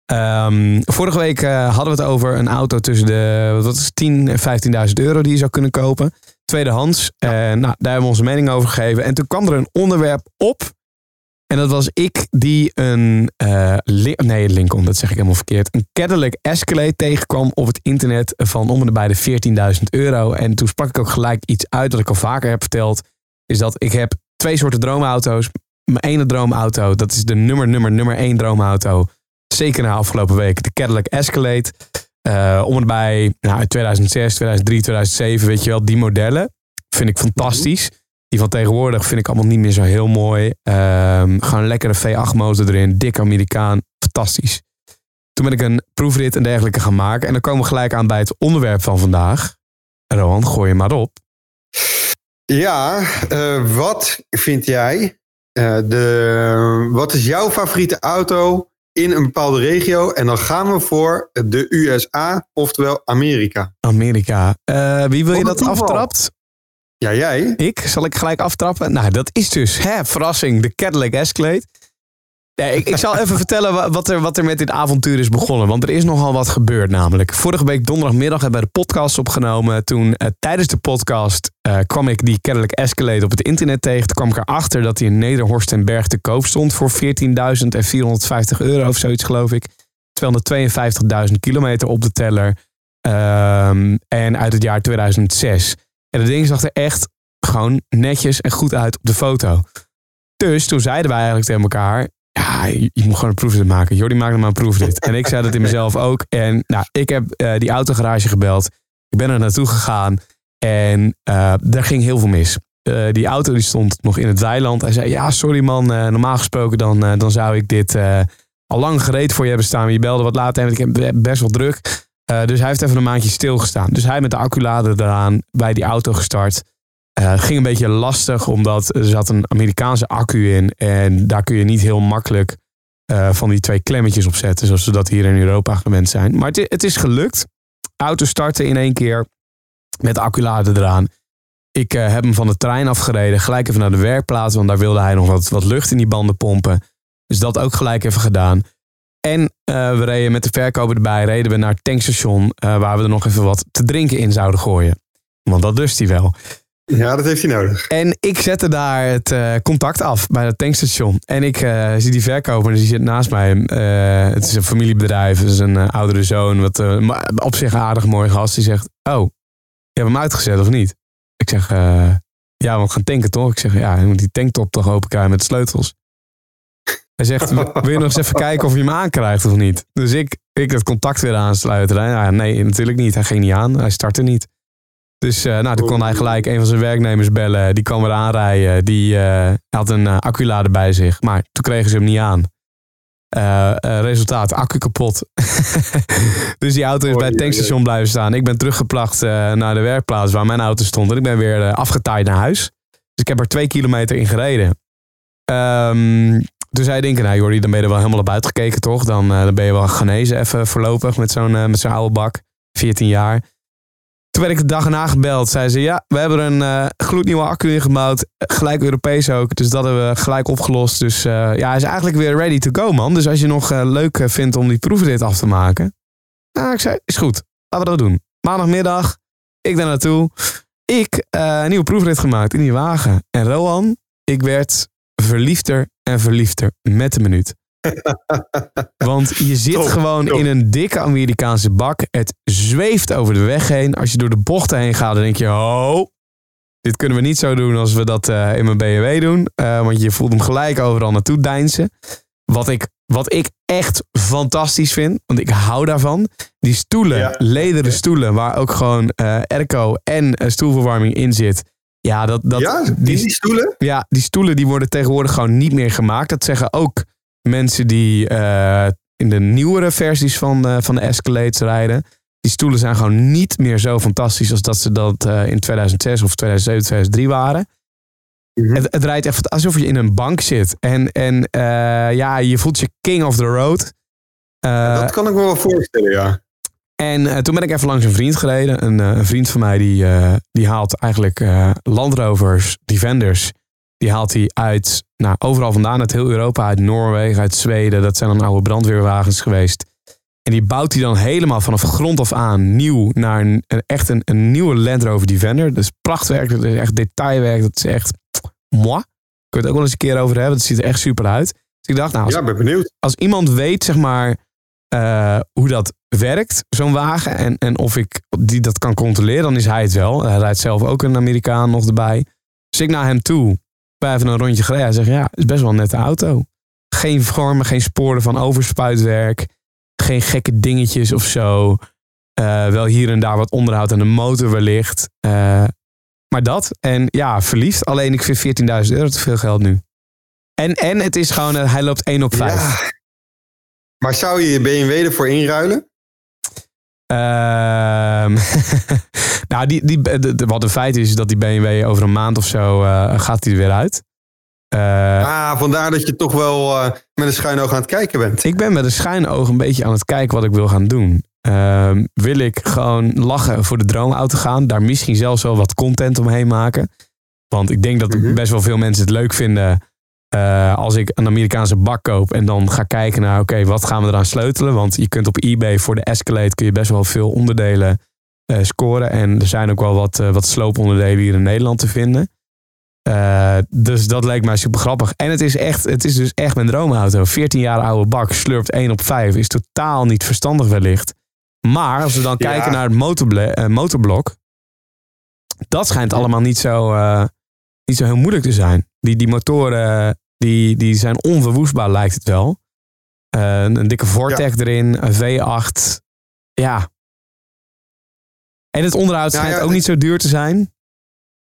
[SPEAKER 1] Ehm, vorige week hadden we het over een auto tussen de wat is het, 10 en 15.000 euro die je zou kunnen kopen. Tweedehands. En nou, daar hebben we onze mening over gegeven. En toen kwam er een onderwerp op. En dat was ik die een Li- nee, Lincoln, dat zeg ik helemaal verkeerd. Een Cadillac Escalade tegenkwam op het internet van om en bij de 14.000 euro. En toen sprak ik ook gelijk iets uit dat ik al vaker heb verteld. Is dat ik heb twee soorten droomauto's. Mijn ene droomauto, dat is de nummer, nummer, nummer één droomauto. Zeker na afgelopen week, de Cadillac Escalade. Eh, om en bij nou, uit 2006, 2003, 2007, weet je wel, die modellen. Vind ik fantastisch. Die van tegenwoordig vind ik allemaal niet meer zo heel mooi. Ehm gewoon een lekkere V8 motor erin. Dik Amerikaan. Fantastisch. Toen ben ik een proefrit en dergelijke gaan maken. En dan komen we gelijk aan bij het onderwerp van vandaag. Rohan, gooi je maar op.
[SPEAKER 2] Ja, eh, wat vind jij? eh, de, wat is jouw favoriete auto in een bepaalde regio? En dan gaan we voor de USA, oftewel Amerika.
[SPEAKER 1] Amerika. Eh, wie wil je dat
[SPEAKER 2] toeval.
[SPEAKER 1] aftrapt?
[SPEAKER 2] Ja, jij?
[SPEAKER 1] Ik? Zal ik gelijk aftrappen? Nou, dat is dus, hè, verrassing, de Cadillac Escalade. Ik, zal even vertellen wa- wat er, wat er met dit avontuur is begonnen. Want er is nogal wat gebeurd namelijk. Vorige week donderdagmiddag hebben we de podcast opgenomen. Toen eh, tijdens de podcast eh, kwam ik die Cadillac Escalade op het internet tegen. Toen kwam ik erachter dat die in Nederhorst en Berg te koop stond voor 14.450 euro of zoiets geloof ik. 252.000 kilometer op de teller. Ehm, en uit het jaar 2006. En dat ding zag er echt gewoon netjes en goed uit op de foto. Dus toen zeiden wij eigenlijk tegen elkaar... Ja, je, moet gewoon een proefrit maken. Jordi, maak er maar een proefrit. en ik zei dat in mezelf ook. En nou, ik heb eh, die autogarage gebeld. Ik ben er naartoe gegaan. En eh daar ging heel veel mis. Eh, die auto die stond nog in het weiland. Hij zei, ja, sorry man. normaal gesproken dan, dan zou ik dit al lang gereed voor je hebben staan. Je belde wat later en ik heb best wel druk. Dus hij heeft even een maandje stilgestaan. Dus hij met de acculader eraan bij die auto gestart. Eh, ging een beetje lastig, omdat er zat een Amerikaanse accu in. En daar kun je niet heel makkelijk eh, van die twee klemmetjes op zetten. Zoals we dat hier in Europa gewend zijn. Maar het, het is gelukt. Auto starten in één keer. Met de eraan. Ik eh, heb hem van de trein afgereden. Gelijk even naar de werkplaats. Want daar wilde hij nog wat, wat lucht in die banden pompen. Dus dat ook gelijk even gedaan. En we reden met de verkoper erbij. Reden we naar het tankstation. waar we er nog even wat te drinken in zouden gooien. Want dat lust hij wel.
[SPEAKER 2] Ja, dat heeft hij nodig.
[SPEAKER 1] En ik zette daar het eh, contact af bij het tankstation. En ik eh, zie die verkoper, die zit naast mij. Eh, het is een familiebedrijf, het is een oudere zoon. Wat, op zich een aardig mooi gast. Die zegt, oh, je hebt hem uitgezet of niet? Ik zeg, ja, we gaan tanken toch? Ik zeg, ja, je moet die tanktop toch openkrijgen met de sleutels. Hij zegt, wil je nog eens even kijken of je hem aankrijgt of niet? Dus ik, ik het contact weer aansluiten. Ja, nee, natuurlijk niet. Hij ging niet aan. Hij startte niet. Dus eh, nou, toen kon hij gelijk een van zijn werknemers bellen. Die kwam er aanrijden. Die eh, had een uh, acculader bij zich. Maar toen kregen ze hem niet aan. Resultaat, accu kapot. dus die auto is bij het tankstation blijven staan. Ik ben teruggeplacht naar de werkplaats waar mijn auto stond. En ik ben weer afgetaaid naar huis. Dus ik heb er twee kilometer in gereden. Um, toen zei denken, nou Jordi, dan ben je er wel helemaal op uitgekeken toch? Dan, dan ben je wel genezen even voorlopig met zo'n met zo'n oude bak. 14 jaar. Toen werd ik de dag erna gebeld. Zei ze, ja, we hebben een uh, gloednieuwe accu ingebouwd. Gelijk Europees ook. Dus dat hebben we gelijk opgelost. Dus uh, ja, hij is eigenlijk weer ready to go, man. Dus als je nog uh, leuk vindt om die proefrit af te maken. Nou, ik zei, is goed. Laten we dat doen. Maandagmiddag, ik daar naartoe. Ik een nieuwe proefrit gemaakt in die wagen. En Rohan, ik werd verliefder en verliefder met de minuut. Want je zit top, gewoon top. in een dikke Amerikaanse bak. Het zweeft over de weg heen. Als je door de bochten heen gaat, dan denk je... Oh, dit kunnen we niet zo doen als we dat uh, in mijn BMW doen. Uh, want je voelt hem gelijk overal naartoe deinsen. Wat ik, wat ik echt fantastisch vind, want ik hou daarvan. Die stoelen, ja. lederen stoelen, waar ook gewoon uh, airco en stoelverwarming in zit. Ja, dat, dat,
[SPEAKER 2] ja, die, die stoelen?
[SPEAKER 1] Ja, die stoelen die worden tegenwoordig gewoon niet meer gemaakt. Dat zeggen ook mensen die uh, in de nieuwere versies van, uh, van de Escalades rijden. Die stoelen zijn gewoon niet meer zo fantastisch als dat ze dat uh, in 2006 of 2007, 2003 waren. Mm -hmm. het, het, rijdt echt alsof je in een bank zit. En, en ja, je voelt je king of the road.
[SPEAKER 2] Ja, dat kan ik me wel voorstellen, ja.
[SPEAKER 1] En toen ben ik even langs een vriend gereden. Een, een vriend van mij die, die haalt eigenlijk Land Rovers, Defenders die haalt hij uit, nou, overal vandaan, uit heel Europa, uit Noorwegen, uit Zweden. Dat zijn dan oude brandweerwagens geweest. En die bouwt hij dan helemaal vanaf grond af aan nieuw naar een, echt een, een, nieuwe Land Rover Defender. Is prachtwerk, dat is echt detailwerk, dat is echt moi. Kun je het ook wel eens een keer over hebben, dat ziet er echt super uit. Dus ik dacht, nou, als,
[SPEAKER 2] ja, ben benieuwd.
[SPEAKER 1] als iemand weet, zeg maar, uh, hoe dat werkt, zo'n wagen, en, en of ik die dat kan controleren, dan is hij het wel. Hij rijdt zelf ook een Amerikaan nog erbij. Dus ik naar hem toe. Wij hebben een rondje gereden. Hij zegt, ja, is best wel een nette auto. Geen vormen, geen sporen van overspuitwerk. Geen gekke dingetjes of zo. Uh, wel hier en daar wat onderhoud aan de motor wellicht. Uh, maar dat. En ja, verliefd. Alleen ik vind 14.000 euro te veel geld nu. En, en het is gewoon, uh, hij loopt 1 op 5. Ja.
[SPEAKER 2] Maar zou je je BMW ervoor inruilen?
[SPEAKER 1] Uh, nou, die, die, de, de, wat een feit is, dat die BMW over een maand of zo uh, gaat die er weer uit.
[SPEAKER 2] Uh, ah, vandaar dat je toch wel uh, met een schuin oog aan het kijken bent.
[SPEAKER 1] Ik ben met een schuin oog een beetje aan het kijken wat ik wil gaan doen. ehm, wil ik gewoon lachen voor de droomauto gaan. Daar misschien zelfs wel wat content omheen maken. Want ik denk dat
[SPEAKER 2] Mhm.
[SPEAKER 1] best wel veel mensen het leuk vinden eh, als ik een Amerikaanse bak koop en dan ga kijken naar, oké, wat gaan we eraan sleutelen? Want je kunt op eBay voor de Escalade kun je best wel veel onderdelen eh, scoren. En er zijn ook wel wat, eh, wat slooponderdelen hier in Nederland te vinden. Dus dat leek mij super grappig. En het is, echt, het is dus echt mijn droomauto. 14 jaar oude bak, slurpt 1 op 5. Is totaal niet verstandig wellicht. Maar als we dan
[SPEAKER 2] Ja.
[SPEAKER 1] kijken naar het motorblok. Dat schijnt allemaal niet zo, niet zo heel moeilijk te zijn. Die, die motoren die, die zijn onverwoestbaar lijkt het wel. Eh, een dikke Vortec erin, een V8. Ja. En het onderhoud
[SPEAKER 2] Nou
[SPEAKER 1] schijnt
[SPEAKER 2] ja,
[SPEAKER 1] ook niet zo duur te zijn.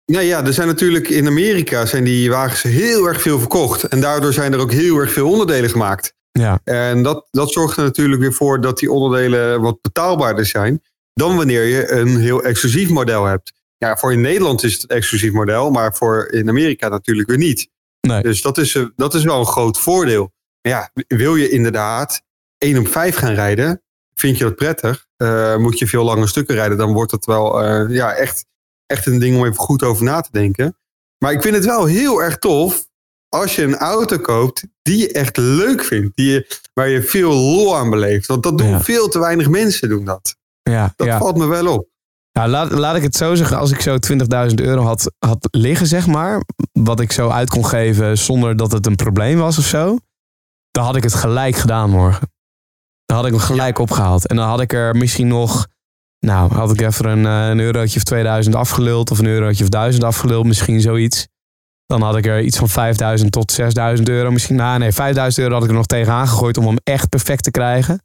[SPEAKER 2] Ja, ja, er zijn natuurlijk in Amerika zijn die wagens heel erg veel verkocht. En daardoor zijn er ook heel erg veel onderdelen gemaakt.
[SPEAKER 1] Ja.
[SPEAKER 2] En dat, dat zorgt er natuurlijk weer voor dat die onderdelen wat betaalbaarder zijn. Dan wanneer je een heel exclusief model hebt. Ja, voor in Nederland is het een exclusief model, maar voor in Amerika natuurlijk weer niet.
[SPEAKER 1] Nee.
[SPEAKER 2] Dus dat is, eh, dat is wel een groot voordeel. Maar ja, wil je inderdaad 1 op 5 gaan rijden, vind je dat prettig? Eh, moet je veel lange stukken rijden, dan wordt het wel eh, ja, echt, echt een ding om even goed over na te denken. Maar ik vind het wel heel erg tof als je een auto koopt die je echt leuk vindt. Die je, waar je veel lol aan beleeft. Want dat doen
[SPEAKER 1] Ja.
[SPEAKER 2] veel te weinig mensen doen dat.
[SPEAKER 1] Ja,
[SPEAKER 2] Dat
[SPEAKER 1] ja.
[SPEAKER 2] valt me wel op.
[SPEAKER 1] Laat, laat ik het zo zeggen. Als ik zo 20.000 euro had, had liggen, zeg maar. Wat ik zo uit kon geven zonder dat het een probleem was of zo. Dan had ik het gelijk gedaan morgen. Dan had ik hem gelijk opgehaald. En dan had ik er misschien nog... Nou, had ik even een, eh, een eurotje of 2000 afgeluld. Of een eurotje of 1000 afgeluld. Misschien zoiets. Dan had ik er iets van 5000 tot 6000 euro. Misschien, nou nee, 5000 euro had ik er nog tegenaan gegooid om hem echt perfect te krijgen.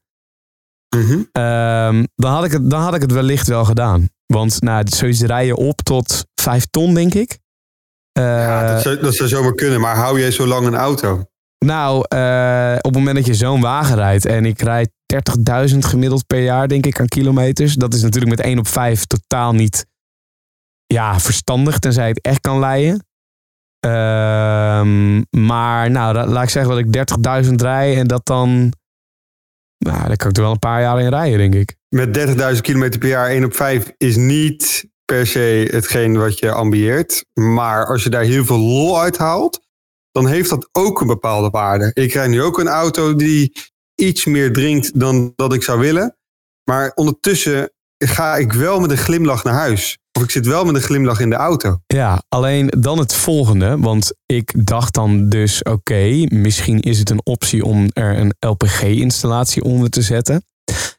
[SPEAKER 2] Mhm.
[SPEAKER 1] Ehm, dan, had ik het, dan had ik het wellicht wel gedaan. Want nou, zoiets rijden op tot 5 ton, denk ik. Eh,
[SPEAKER 2] Ja, dat, zou, dat zou zomaar kunnen, maar hou jij zo lang een auto?
[SPEAKER 1] Nou, eh, op het moment dat je zo'n wagen rijdt en ik rijd 30.000 gemiddeld per jaar, denk ik, aan kilometers. Dat is natuurlijk met 1 op 5 totaal niet ja, verstandig, tenzij het echt kan leiden. Ehm, maar nou, la- laat ik zeggen dat ik 30.000 rij en dat dan... Nou, daar kan ik er wel een paar jaar in rijden, denk ik.
[SPEAKER 2] Met 30.000 kilometer per jaar 1 op 5 is niet per se hetgeen wat je ambieert. Maar als je daar heel veel lol uit haalt, dan heeft dat ook een bepaalde waarde. Ik rijd nu ook een auto die iets meer drinkt dan dat ik zou willen. Maar ondertussen ga ik wel met een glimlach naar huis. Of ik zit wel met een glimlach in de auto.
[SPEAKER 1] Ja, alleen dan het volgende. Want ik dacht dan dus, oké, misschien is het een optie om er een LPG-installatie onder te zetten.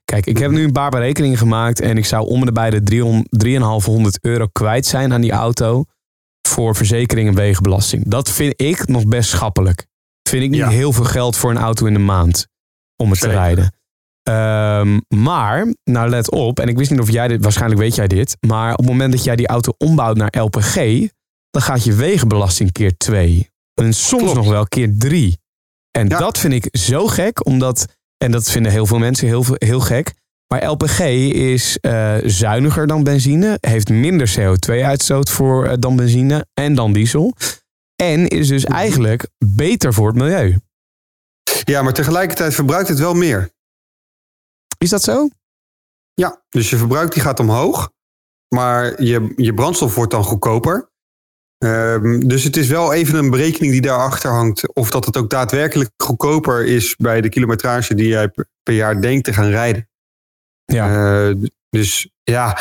[SPEAKER 1] Kijk, ik heb nu een paar berekeningen gemaakt en ik zou om en bij de 300 3,500 euro kwijt zijn aan die auto voor verzekering en wegenbelasting. Dat vind ik nog best schappelijk. Vind ik niet
[SPEAKER 2] Ja.
[SPEAKER 1] heel veel geld voor een auto in de maand om het
[SPEAKER 2] Zeker.
[SPEAKER 1] te rijden. Ehm, maar, nou let op, en ik wist niet of jij dit, waarschijnlijk weet jij dit, maar op het moment dat jij die auto ombouwt naar LPG, dan gaat je wegenbelasting keer twee. En soms
[SPEAKER 2] Klopt.
[SPEAKER 1] nog wel keer drie. En
[SPEAKER 2] Ja.
[SPEAKER 1] dat vind ik zo gek, omdat, en dat vinden heel veel mensen heel, veel- heel gek, maar LPG is eh, zuiniger dan benzine, heeft minder CO2-uitstoot voor eh, dan benzine en dan diesel. En is dus
[SPEAKER 2] Mhm.
[SPEAKER 1] eigenlijk beter voor het milieu.
[SPEAKER 2] Ja, maar tegelijkertijd verbruikt het wel meer.
[SPEAKER 1] Is dat zo?
[SPEAKER 2] Ja, dus je verbruik die gaat omhoog. Maar je, je brandstof wordt dan goedkoper. Ehm, dus het is wel even een berekening die daarachter hangt. Of dat het ook daadwerkelijk goedkoper is bij de kilometrage die jij per, jaar denkt te gaan rijden.
[SPEAKER 1] Ja.
[SPEAKER 2] Eh, dus ja,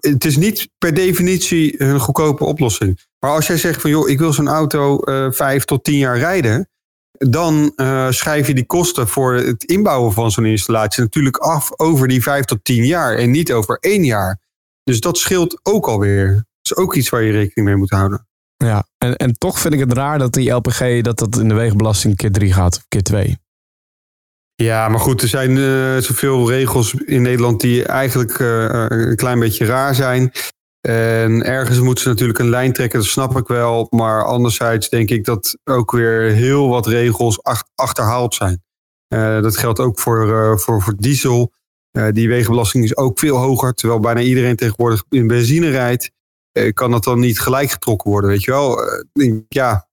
[SPEAKER 2] het is niet per definitie een goedkope oplossing. Maar als jij zegt van joh, ik wil zo'n auto eh vijf tot tien jaar rijden. Dan eh, schrijf je die kosten voor het inbouwen van zo'n installatie natuurlijk af over die vijf tot tien jaar en niet over één jaar. Dus dat scheelt ook alweer. Dat is ook iets waar je rekening mee moet houden.
[SPEAKER 1] Ja, en, en toch vind ik het raar dat die LPG dat dat in de wegenbelasting keer drie gaat of keer twee.
[SPEAKER 2] Ja, maar goed, er zijn eh, zoveel regels in Nederland die eigenlijk eh, een klein beetje raar zijn. En ergens moeten ze natuurlijk een lijn trekken, dat snap ik wel. Maar anderzijds denk ik dat ook weer heel wat regels ach- achterhaald zijn. Eh, dat geldt ook voor, eh, voor, voor diesel. Eh, die wegenbelasting is ook veel hoger, terwijl bijna iedereen tegenwoordig in benzine rijdt. Kan dat dan niet gelijk getrokken worden, weet je wel? Ja,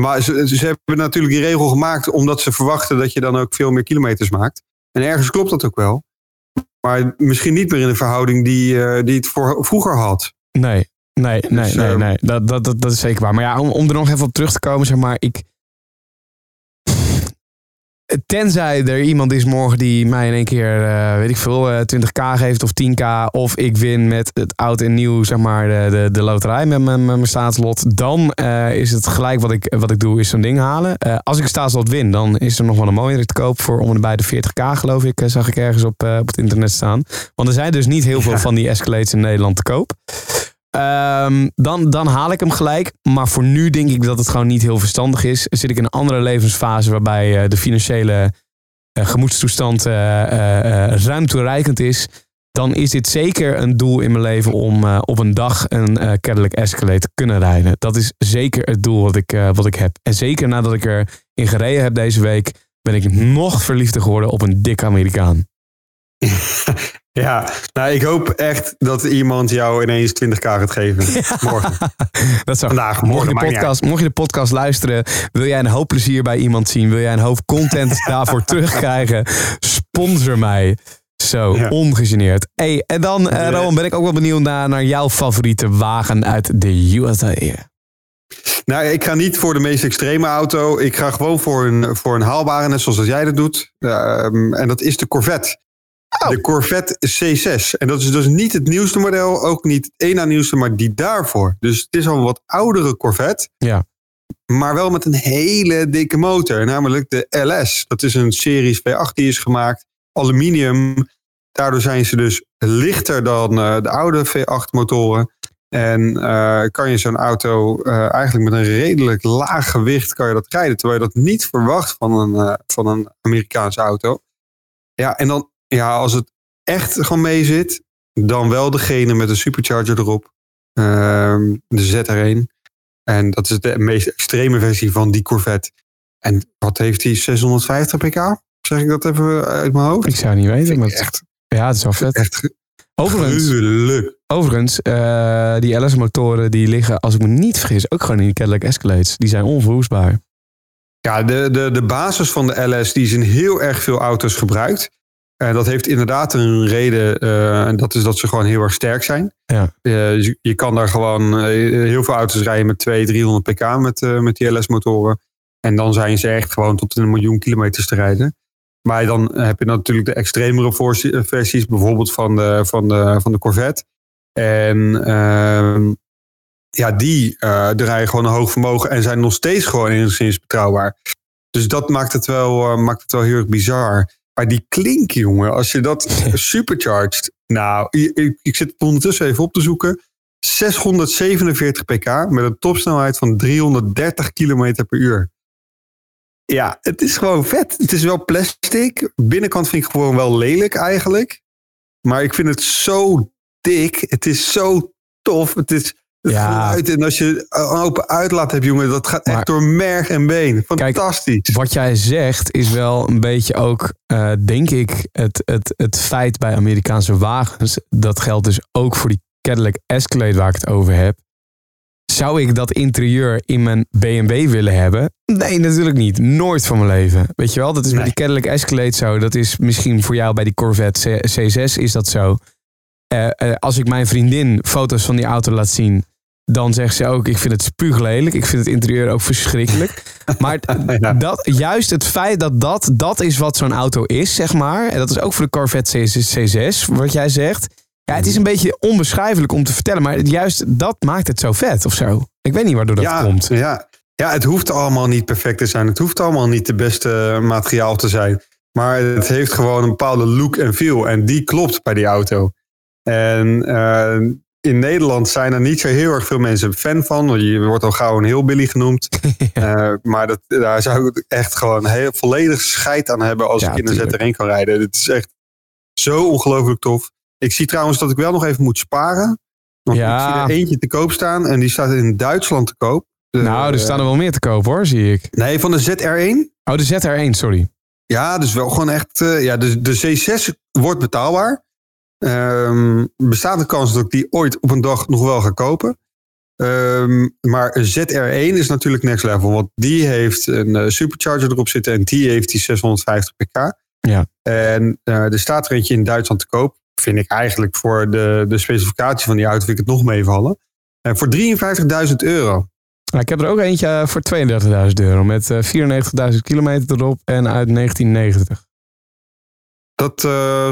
[SPEAKER 2] maar ze, ze hebben natuurlijk die regel gemaakt omdat ze verwachten dat je dan ook veel meer kilometers maakt. En ergens klopt dat ook wel. Maar misschien niet meer in de verhouding die, eh, die het voor, vroeger had.
[SPEAKER 1] Nee, nee, nee,
[SPEAKER 2] Dus,
[SPEAKER 1] nee,
[SPEAKER 2] eh,
[SPEAKER 1] nee. Dat, dat, dat, dat is zeker waar. Maar ja, om, om er nog even op terug te komen, zeg maar, ik. Tenzij er iemand is morgen die mij in één keer, eh, weet ik veel, eh, 20k geeft of 10k. Of ik win met het oud en nieuw, zeg maar, de, de, de loterij met mijn, mijn staatslot. Dan eh, is het gelijk wat ik, wat ik doe, is zo'n ding halen. Als ik een staatslot win, dan is er nog wel een mooiere te koop voor om en bij de 40k, geloof ik, zag ik ergens op, op het internet staan. Want er zijn dus niet heel veel van die Escalades in Nederland te koop. Ehm, dan, dan haal ik hem gelijk. Maar voor nu denk ik dat het gewoon niet heel verstandig is. Zit ik in een andere levensfase waarbij eh, de financiële eh, gemoedstoestand eh, eh, eh, ruim toereikend is. Dan is dit zeker een doel in mijn leven om op een dag een Cadillac Escalade te kunnen rijden. Dat is zeker het doel wat ik, wat ik heb. En zeker nadat ik erin gereden heb deze week, ben ik nog verliefder geworden op een dikke Amerikaan.
[SPEAKER 2] Ja, nou, ik hoop echt dat iemand jou ineens 20k gaat geven. Morgen.
[SPEAKER 1] Dat zou
[SPEAKER 2] Vandaag,
[SPEAKER 1] mocht
[SPEAKER 2] morgen,
[SPEAKER 1] je, de podcast, mocht je de podcast luisteren, wil jij een hoop plezier bij iemand zien, wil jij een hoop content daarvoor terugkrijgen, sponsor mij. Zo,
[SPEAKER 2] Ja.
[SPEAKER 1] ongegeneerd. Hey, en dan, eh. Rowan, ben ik ook wel benieuwd naar, naar jouw favoriete wagen uit de USA.
[SPEAKER 2] Nou, ik ga niet voor de meest extreme auto. Ik ga gewoon voor een, voor een haalbare, net zoals jij dat doet. Ehm, en dat is de Corvette.
[SPEAKER 1] Oh.
[SPEAKER 2] De Corvette C6. En dat is dus niet het nieuwste model, ook niet het één na nieuwste, maar die daarvoor. Dus het is al een wat oudere Corvette.
[SPEAKER 1] Ja.
[SPEAKER 2] Maar wel met een hele dikke motor, namelijk de LS. Dat is een Series V8 die is gemaakt, aluminium. Daardoor zijn ze dus lichter dan eh, de oude V8 motoren. En eh, kan je zo'n auto eh, eigenlijk met een redelijk laag gewicht kan je dat rijden. Terwijl je dat niet verwacht van een, van een Amerikaanse auto. Ja, en dan, ja, als het echt gewoon mee zit, dan wel degene met een supercharger erop. Ehm, de ZR1. En dat is de meest extreme versie van die Corvette. En wat heeft die? 650 pk? Zeg ik dat even uit mijn hoofd?
[SPEAKER 1] Ik zou niet weten, maar
[SPEAKER 2] echt,
[SPEAKER 1] ja, het is wel vet.
[SPEAKER 2] echt
[SPEAKER 1] Overigens,
[SPEAKER 2] gruwelijk.
[SPEAKER 1] overigens eh, die LS-motoren die liggen, als ik me niet vergis, ook gewoon in die Cadillac Escalades. Die zijn onverwoestbaar.
[SPEAKER 2] Ja, de, de, de basis van de LS die is in heel erg veel auto's gebruikt. En dat heeft inderdaad een reden. eh, en dat is dat ze gewoon heel erg sterk zijn.
[SPEAKER 1] Ja.
[SPEAKER 2] Eh, je, je kan daar gewoon eh, heel veel auto's rijden met 200, 300 pk met, eh, met die LS-motoren. En dan zijn ze echt gewoon tot een miljoen kilometers te rijden. Maar dan heb je natuurlijk de extremere versies, bijvoorbeeld van de, van de, van de Corvette. En ehm, ja, die eh draaien gewoon een hoog vermogen en zijn nog steeds gewoon enigszins betrouwbaar. Dus dat maakt het wel, eh, maakt het wel heel erg bizar. Maar die klink, jongen, als je dat supercharged. Nou, ik, ik, zit het ondertussen even op te zoeken. 647 pk met een topsnelheid van 330 km per uur. Ja, het is gewoon vet. Het is wel plastic. Binnenkant vind ik gewoon wel lelijk eigenlijk. Maar ik vind het zo dik. Het is zo tof. Het is het
[SPEAKER 1] Ja.
[SPEAKER 2] geluid. En als je een open uitlaat hebt, jongen, dat gaat
[SPEAKER 1] Maar-
[SPEAKER 2] echt door merg en been.
[SPEAKER 1] Kijk,
[SPEAKER 2] Fantastisch.
[SPEAKER 1] Wat jij zegt is wel een beetje ook, eh, denk ik, het, het, het feit bij Amerikaanse wagens. Dat geldt dus ook voor die Cadillac Escalade waar ik het over heb. Zou ik dat interieur in mijn BMW willen hebben? Nee, natuurlijk niet. Nooit van mijn leven. Weet je wel, dat is met
[SPEAKER 2] Nee.
[SPEAKER 1] die Cadillac Escalade zo. Dat is misschien voor jou bij die Corvette C- C6 is dat zo. Eh, eh, als ik mijn vriendin foto's van die auto laat zien, dan zegt ze ook: Ik vind het spuuglelijk. Ik vind het interieur ook verschrikkelijk. Maar
[SPEAKER 2] Ja.
[SPEAKER 1] dat, juist het feit dat dat, dat is wat zo'n auto is, zeg maar. En dat is ook voor de Corvette C6, C6 wat jij zegt. Ja, het is een beetje onbeschrijfelijk om te vertellen, maar juist dat maakt het zo vet of zo. Ik weet niet waardoor dat
[SPEAKER 2] ja,
[SPEAKER 1] komt.
[SPEAKER 2] Ja. ja, het hoeft allemaal niet perfect te zijn. Het hoeft allemaal niet de beste materiaal te zijn. Maar het heeft gewoon een bepaalde look en feel. En die klopt bij die auto. En eh, in Nederland zijn er niet zo heel erg veel mensen fan van. Je wordt al gauw een heel Billy genoemd. Eh, maar dat, daar zou ik echt gewoon heel volledig scheid aan hebben als
[SPEAKER 1] Ja,
[SPEAKER 2] ik in een. Z1 kan rijden. Het is echt zo ongelooflijk tof. Ik zie trouwens dat ik wel nog even moet sparen. Want
[SPEAKER 1] Ja.
[SPEAKER 2] ik zie er eentje te koop staan en die staat in Duitsland te koop. De-
[SPEAKER 1] nou, er staan er wel meer te koop hoor, zie ik.
[SPEAKER 2] Nee, van de ZR1.
[SPEAKER 1] Oh, de ZR1, sorry.
[SPEAKER 2] Ja, dus wel gewoon echt. eh, ja, de, de C6 wordt betaalbaar. Ehm, bestaat de kans dat ik die ooit op een dag nog wel ga kopen. Ehm, maar een ZR1 is natuurlijk next level. Want die heeft een eh, supercharger erop zitten en die heeft die 650 pk.
[SPEAKER 1] Ja.
[SPEAKER 2] En eh, er staat er eentje in Duitsland te koop. Vind ik eigenlijk voor de, de specificatie van die auto vind ik het nog meevallen. Eh, voor 53.000 euro.
[SPEAKER 1] Nou, ik heb er ook eentje eh, voor 32.000 euro met eh 94.000 kilometer erop en uit 1990.
[SPEAKER 2] Dat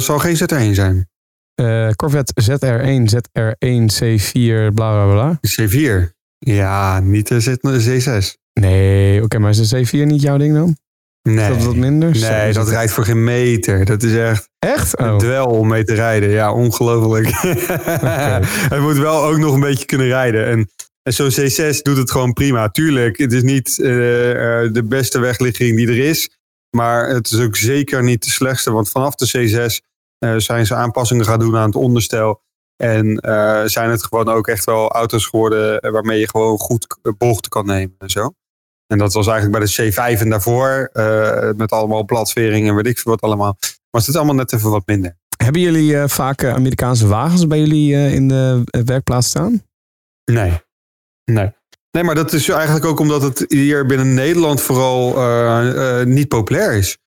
[SPEAKER 2] zal geen ZR1 zijn.
[SPEAKER 1] Eh, Corvette ZR1, ZR1, C4, bla bla bla.
[SPEAKER 2] C4. Ja, niet de Z- de C6.
[SPEAKER 1] Nee, oké, maar is de C4 niet jouw ding dan?
[SPEAKER 2] Nee.
[SPEAKER 1] Is dat wat minder?
[SPEAKER 2] Nee, dat rijdt voor geen meter. Dat is echt
[SPEAKER 1] Echt?
[SPEAKER 2] een
[SPEAKER 1] Oh.
[SPEAKER 2] dwel om mee te rijden. Ja, ongelooflijk. Hij moet wel ook nog een beetje kunnen rijden. En, en zo'n C6 doet het gewoon prima. Tuurlijk, het is niet eh, eh, de beste wegligging die er is. Maar het is ook zeker niet de slechtste. Want vanaf de C6 eh, zijn ze aanpassingen gaan doen aan het onderstel. En eh, zijn het gewoon ook echt wel auto's geworden eh, waarmee je gewoon goed bochten kan nemen en zo. En dat was eigenlijk bij de C5 en daarvoor. eh, met allemaal bladvering en weet ik veel wat allemaal. Was het allemaal net even wat minder.
[SPEAKER 1] Hebben jullie eh, vaak eh, Amerikaanse wagens bij jullie eh, in de eh, werkplaats staan?
[SPEAKER 2] Nee. Nee. Nee, maar dat is eigenlijk ook omdat het hier binnen Nederland vooral eh, eh, niet populair is.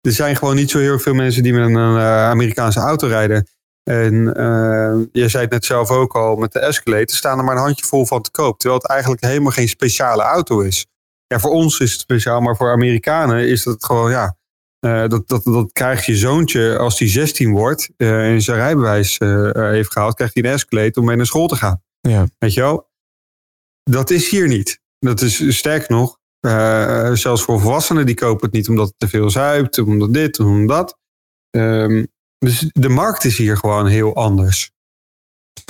[SPEAKER 2] Er zijn gewoon niet zo heel veel mensen die met een eh, Amerikaanse auto rijden. En eh, je zei het net zelf ook al, met de Escalade er staan er maar een handjevol van te koop. Terwijl het eigenlijk helemaal geen speciale auto is. Ja, voor ons is het speciaal, maar voor Amerikanen is dat gewoon, ja... eh, dat, dat, dat krijgt je zoontje als hij 16 wordt en zijn rijbewijs heeft gehaald, krijgt hij een Escalade om mee naar school te gaan.
[SPEAKER 1] Ja.
[SPEAKER 2] Weet je wel? Dat is hier niet. Dat is sterk nog. Eh, zelfs voor volwassenen die kopen het niet omdat het te veel zuipt, omdat dit, omdat dat. Ehm, dus de markt is hier gewoon heel anders.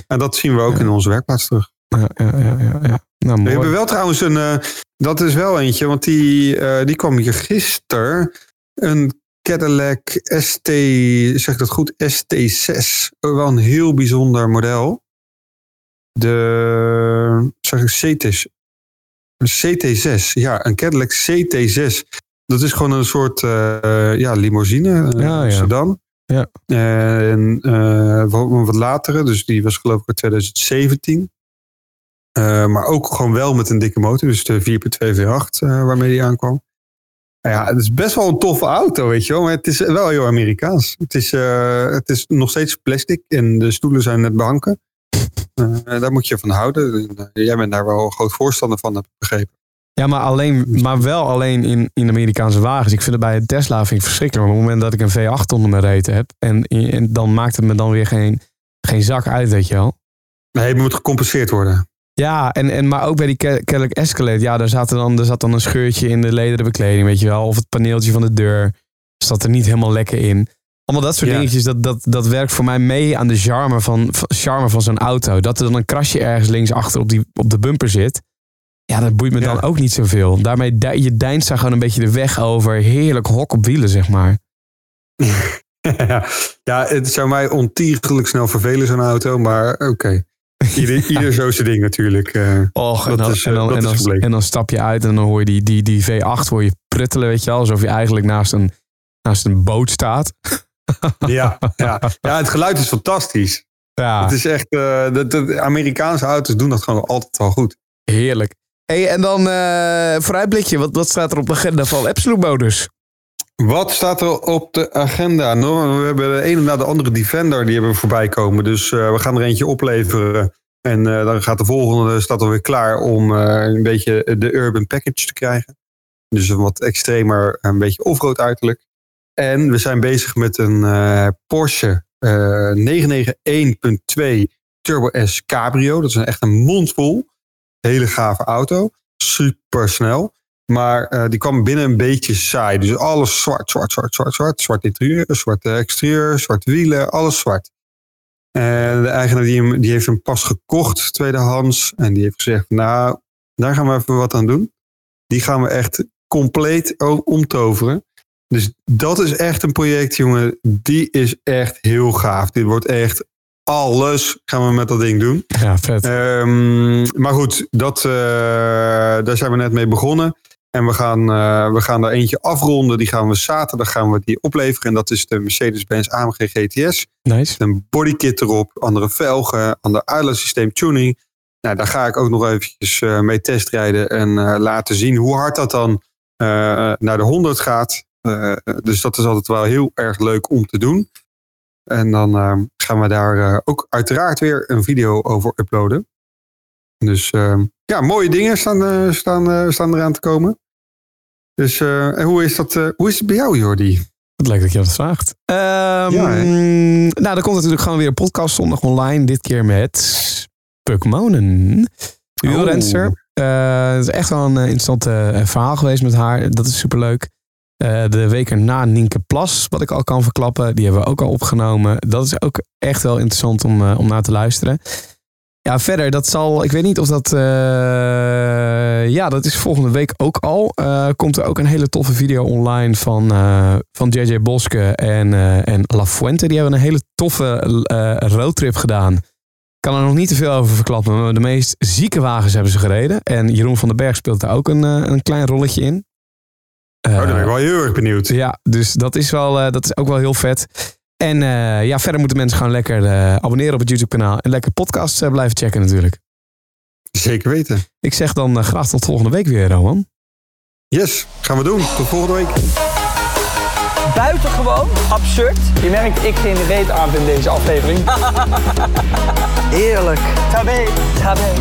[SPEAKER 2] En dat zien we ook
[SPEAKER 1] Ja.
[SPEAKER 2] in onze werkplaats terug.
[SPEAKER 1] Ja, ja, ja, ja. Nou,
[SPEAKER 2] We hebben wel trouwens een. eh, dat is wel eentje, want die, eh, die kwam hier gisteren. Een Cadillac ST, zeg ik dat goed? ST6. Ook Wel een heel bijzonder model. De. Zeg ik CT, CT6. Ja, een Cadillac CT6. Dat is gewoon een soort eh, ja, limousine. eh,
[SPEAKER 1] Ja, ja.
[SPEAKER 2] Sedan.
[SPEAKER 1] Ja.
[SPEAKER 2] En eh, wat, wat latere, dus die was geloof ik uit 2017. Eh, maar ook gewoon wel met een dikke motor. Dus de 4.2 V8 eh, waarmee die aankwam. Nou ja, het is best wel een toffe auto, weet je wel. Maar het is wel heel Amerikaans. Het is, het is nog steeds plastic en de stoelen zijn net behanken. Eh, daar moet je van houden. En, eh, jij bent daar wel een groot voorstander van, heb ik begrepen.
[SPEAKER 1] Ja, maar, alleen, maar wel alleen in, in Amerikaanse wagens. Ik vind het bij een Tesla vind ik verschrikkelijk. Maar op het moment dat ik een V8 onder mijn reet heb... En, en dan maakt het me dan weer geen, geen zak uit, weet je wel.
[SPEAKER 2] Nee, het moet gecompenseerd worden.
[SPEAKER 1] Ja, en, en, maar ook bij die Ca- Cadillac Escalade. Ja, daar zat, dan, er zat dan een scheurtje in de lederen bekleding, weet je wel. Of het paneeltje van de deur zat er niet helemaal lekker in. Allemaal dat soort
[SPEAKER 2] Ja.
[SPEAKER 1] dingetjes, dat, dat, dat werkt voor mij mee aan de charme van, van, charme van zo'n auto. Dat er dan een krasje ergens linksachter op, die, op de bumper zit. Ja, dat boeit me
[SPEAKER 2] Ja.
[SPEAKER 1] dan ook niet zoveel. Daarmee, de- je deinst daar gewoon een beetje de weg over. Heerlijk hok op wielen, zeg maar.
[SPEAKER 2] ja, ja, het zou mij ontiegelijk snel vervelen, zo'n auto. Maar oké. Ieder, ieder zo zijn ding natuurlijk. eh.
[SPEAKER 1] Och, en dan,
[SPEAKER 2] is,
[SPEAKER 1] en,
[SPEAKER 2] eh,
[SPEAKER 1] dan,
[SPEAKER 2] dat
[SPEAKER 1] en,
[SPEAKER 2] is
[SPEAKER 1] dan, en dan stap je uit en dan hoor je die, die, die V8 hoor je pruttelen, weet je wel. Alsof je eigenlijk naast een, naast een boot staat.
[SPEAKER 2] ja, ja. ja, het geluid is fantastisch.
[SPEAKER 1] Ja,
[SPEAKER 2] Het is echt, eh, de, de Amerikaanse auto's doen dat gewoon altijd wel goed.
[SPEAKER 1] heerlijk. Hey, en dan eh vooruitblikje. Wat, wat staat er op de agenda van Absolute Motors?
[SPEAKER 2] Wat staat er op de agenda? Nou, we hebben de ene na de andere Defender, die hebben we voorbij komen. Dus eh, we gaan er eentje opleveren. En dan gaat de volgende, staat alweer klaar om een beetje de urban package te krijgen. Dus een wat extremer, een beetje offroad uiterlijk. En we zijn bezig met een eh, Porsche eh 991.2 Turbo S Cabrio. Dat is een, echt een mondvol. Hele gave auto. Super snel. Maar eh, die kwam binnen een beetje saai. Dus alles zwart, zwart, zwart, zwart, zwart. Zwart interieur, zwart exterieur, zwarte wielen, alles zwart. En de eigenaar die, hem, die heeft hem pas gekocht, tweedehands. En die heeft gezegd, nou, daar gaan we even wat aan doen. Die gaan we echt compleet omtoveren. Dus dat is echt een project, jongen. Die is echt heel gaaf. Dit wordt echt alles gaan we met dat ding doen.
[SPEAKER 1] Ja, vet.
[SPEAKER 2] Ehm, maar goed, dat, eh, daar zijn we net mee begonnen. En we gaan, eh, we gaan er eentje afronden. Die gaan we zaterdag gaan we die opleveren. En dat is de Mercedes-Benz AMG GTS.
[SPEAKER 1] nice.
[SPEAKER 2] Een bodykit erop, andere velgen, ander uitlaatsysteem tuning. Nou, daar ga ik ook nog eventjes eh, mee testrijden en laten zien hoe hard dat dan naar de 100 gaat. Eh, dus dat is altijd wel heel erg leuk om te doen. En dan eh, gaan we daar eh, ook uiteraard weer een video over uploaden. Dus eh, ja, mooie dingen staan, eh, staan, eh, staan eraan te komen. Dus eh, en hoe, is dat, eh, hoe is het bij jou, Jordi?
[SPEAKER 1] Wat leuk dat je dat vraagt. Ehm,
[SPEAKER 2] Ja,
[SPEAKER 1] nou, er komt natuurlijk gewoon weer een podcast zondag online. Dit keer met Puk Monen. Wielrenster. Eh, het is echt wel een eh, interessant eh, verhaal geweest met haar. Dat is superleuk. Eh de week erna Nienke Plas, wat ik al kan verklappen. Die hebben we ook al opgenomen. Dat is ook echt wel interessant om, eh, om naar te luisteren. Ja, verder, dat zal, ik weet niet of dat, eh, ja, dat is volgende week ook al. Komt er ook een hele toffe video online van, van JJ Boske en, en La Fuente. Die hebben een hele toffe roadtrip gedaan. Ik kan er nog niet te veel over verklappen, maar de meest zieke wagens hebben ze gereden. En Jeroen van den Berg speelt daar ook een, een klein rolletje in
[SPEAKER 2] oh, daar ben ik
[SPEAKER 1] eh,
[SPEAKER 2] wel heel erg benieuwd.
[SPEAKER 1] Ja, dus dat is, wel, eh, dat is ook wel heel vet. En eh, ja, verder moeten mensen gewoon lekker abonneren op het YouTube-kanaal. En lekker podcasts blijven checken natuurlijk.
[SPEAKER 2] Zeker weten.
[SPEAKER 1] Ik zeg dan graag tot volgende week weer, Roman.
[SPEAKER 2] Yes, gaan we doen. Tot volgende week.
[SPEAKER 3] Buitengewoon absurd. Je merkt ik geen reet aan in deze aflevering.
[SPEAKER 4] Eerlijk.
[SPEAKER 3] Tabé. Tabé.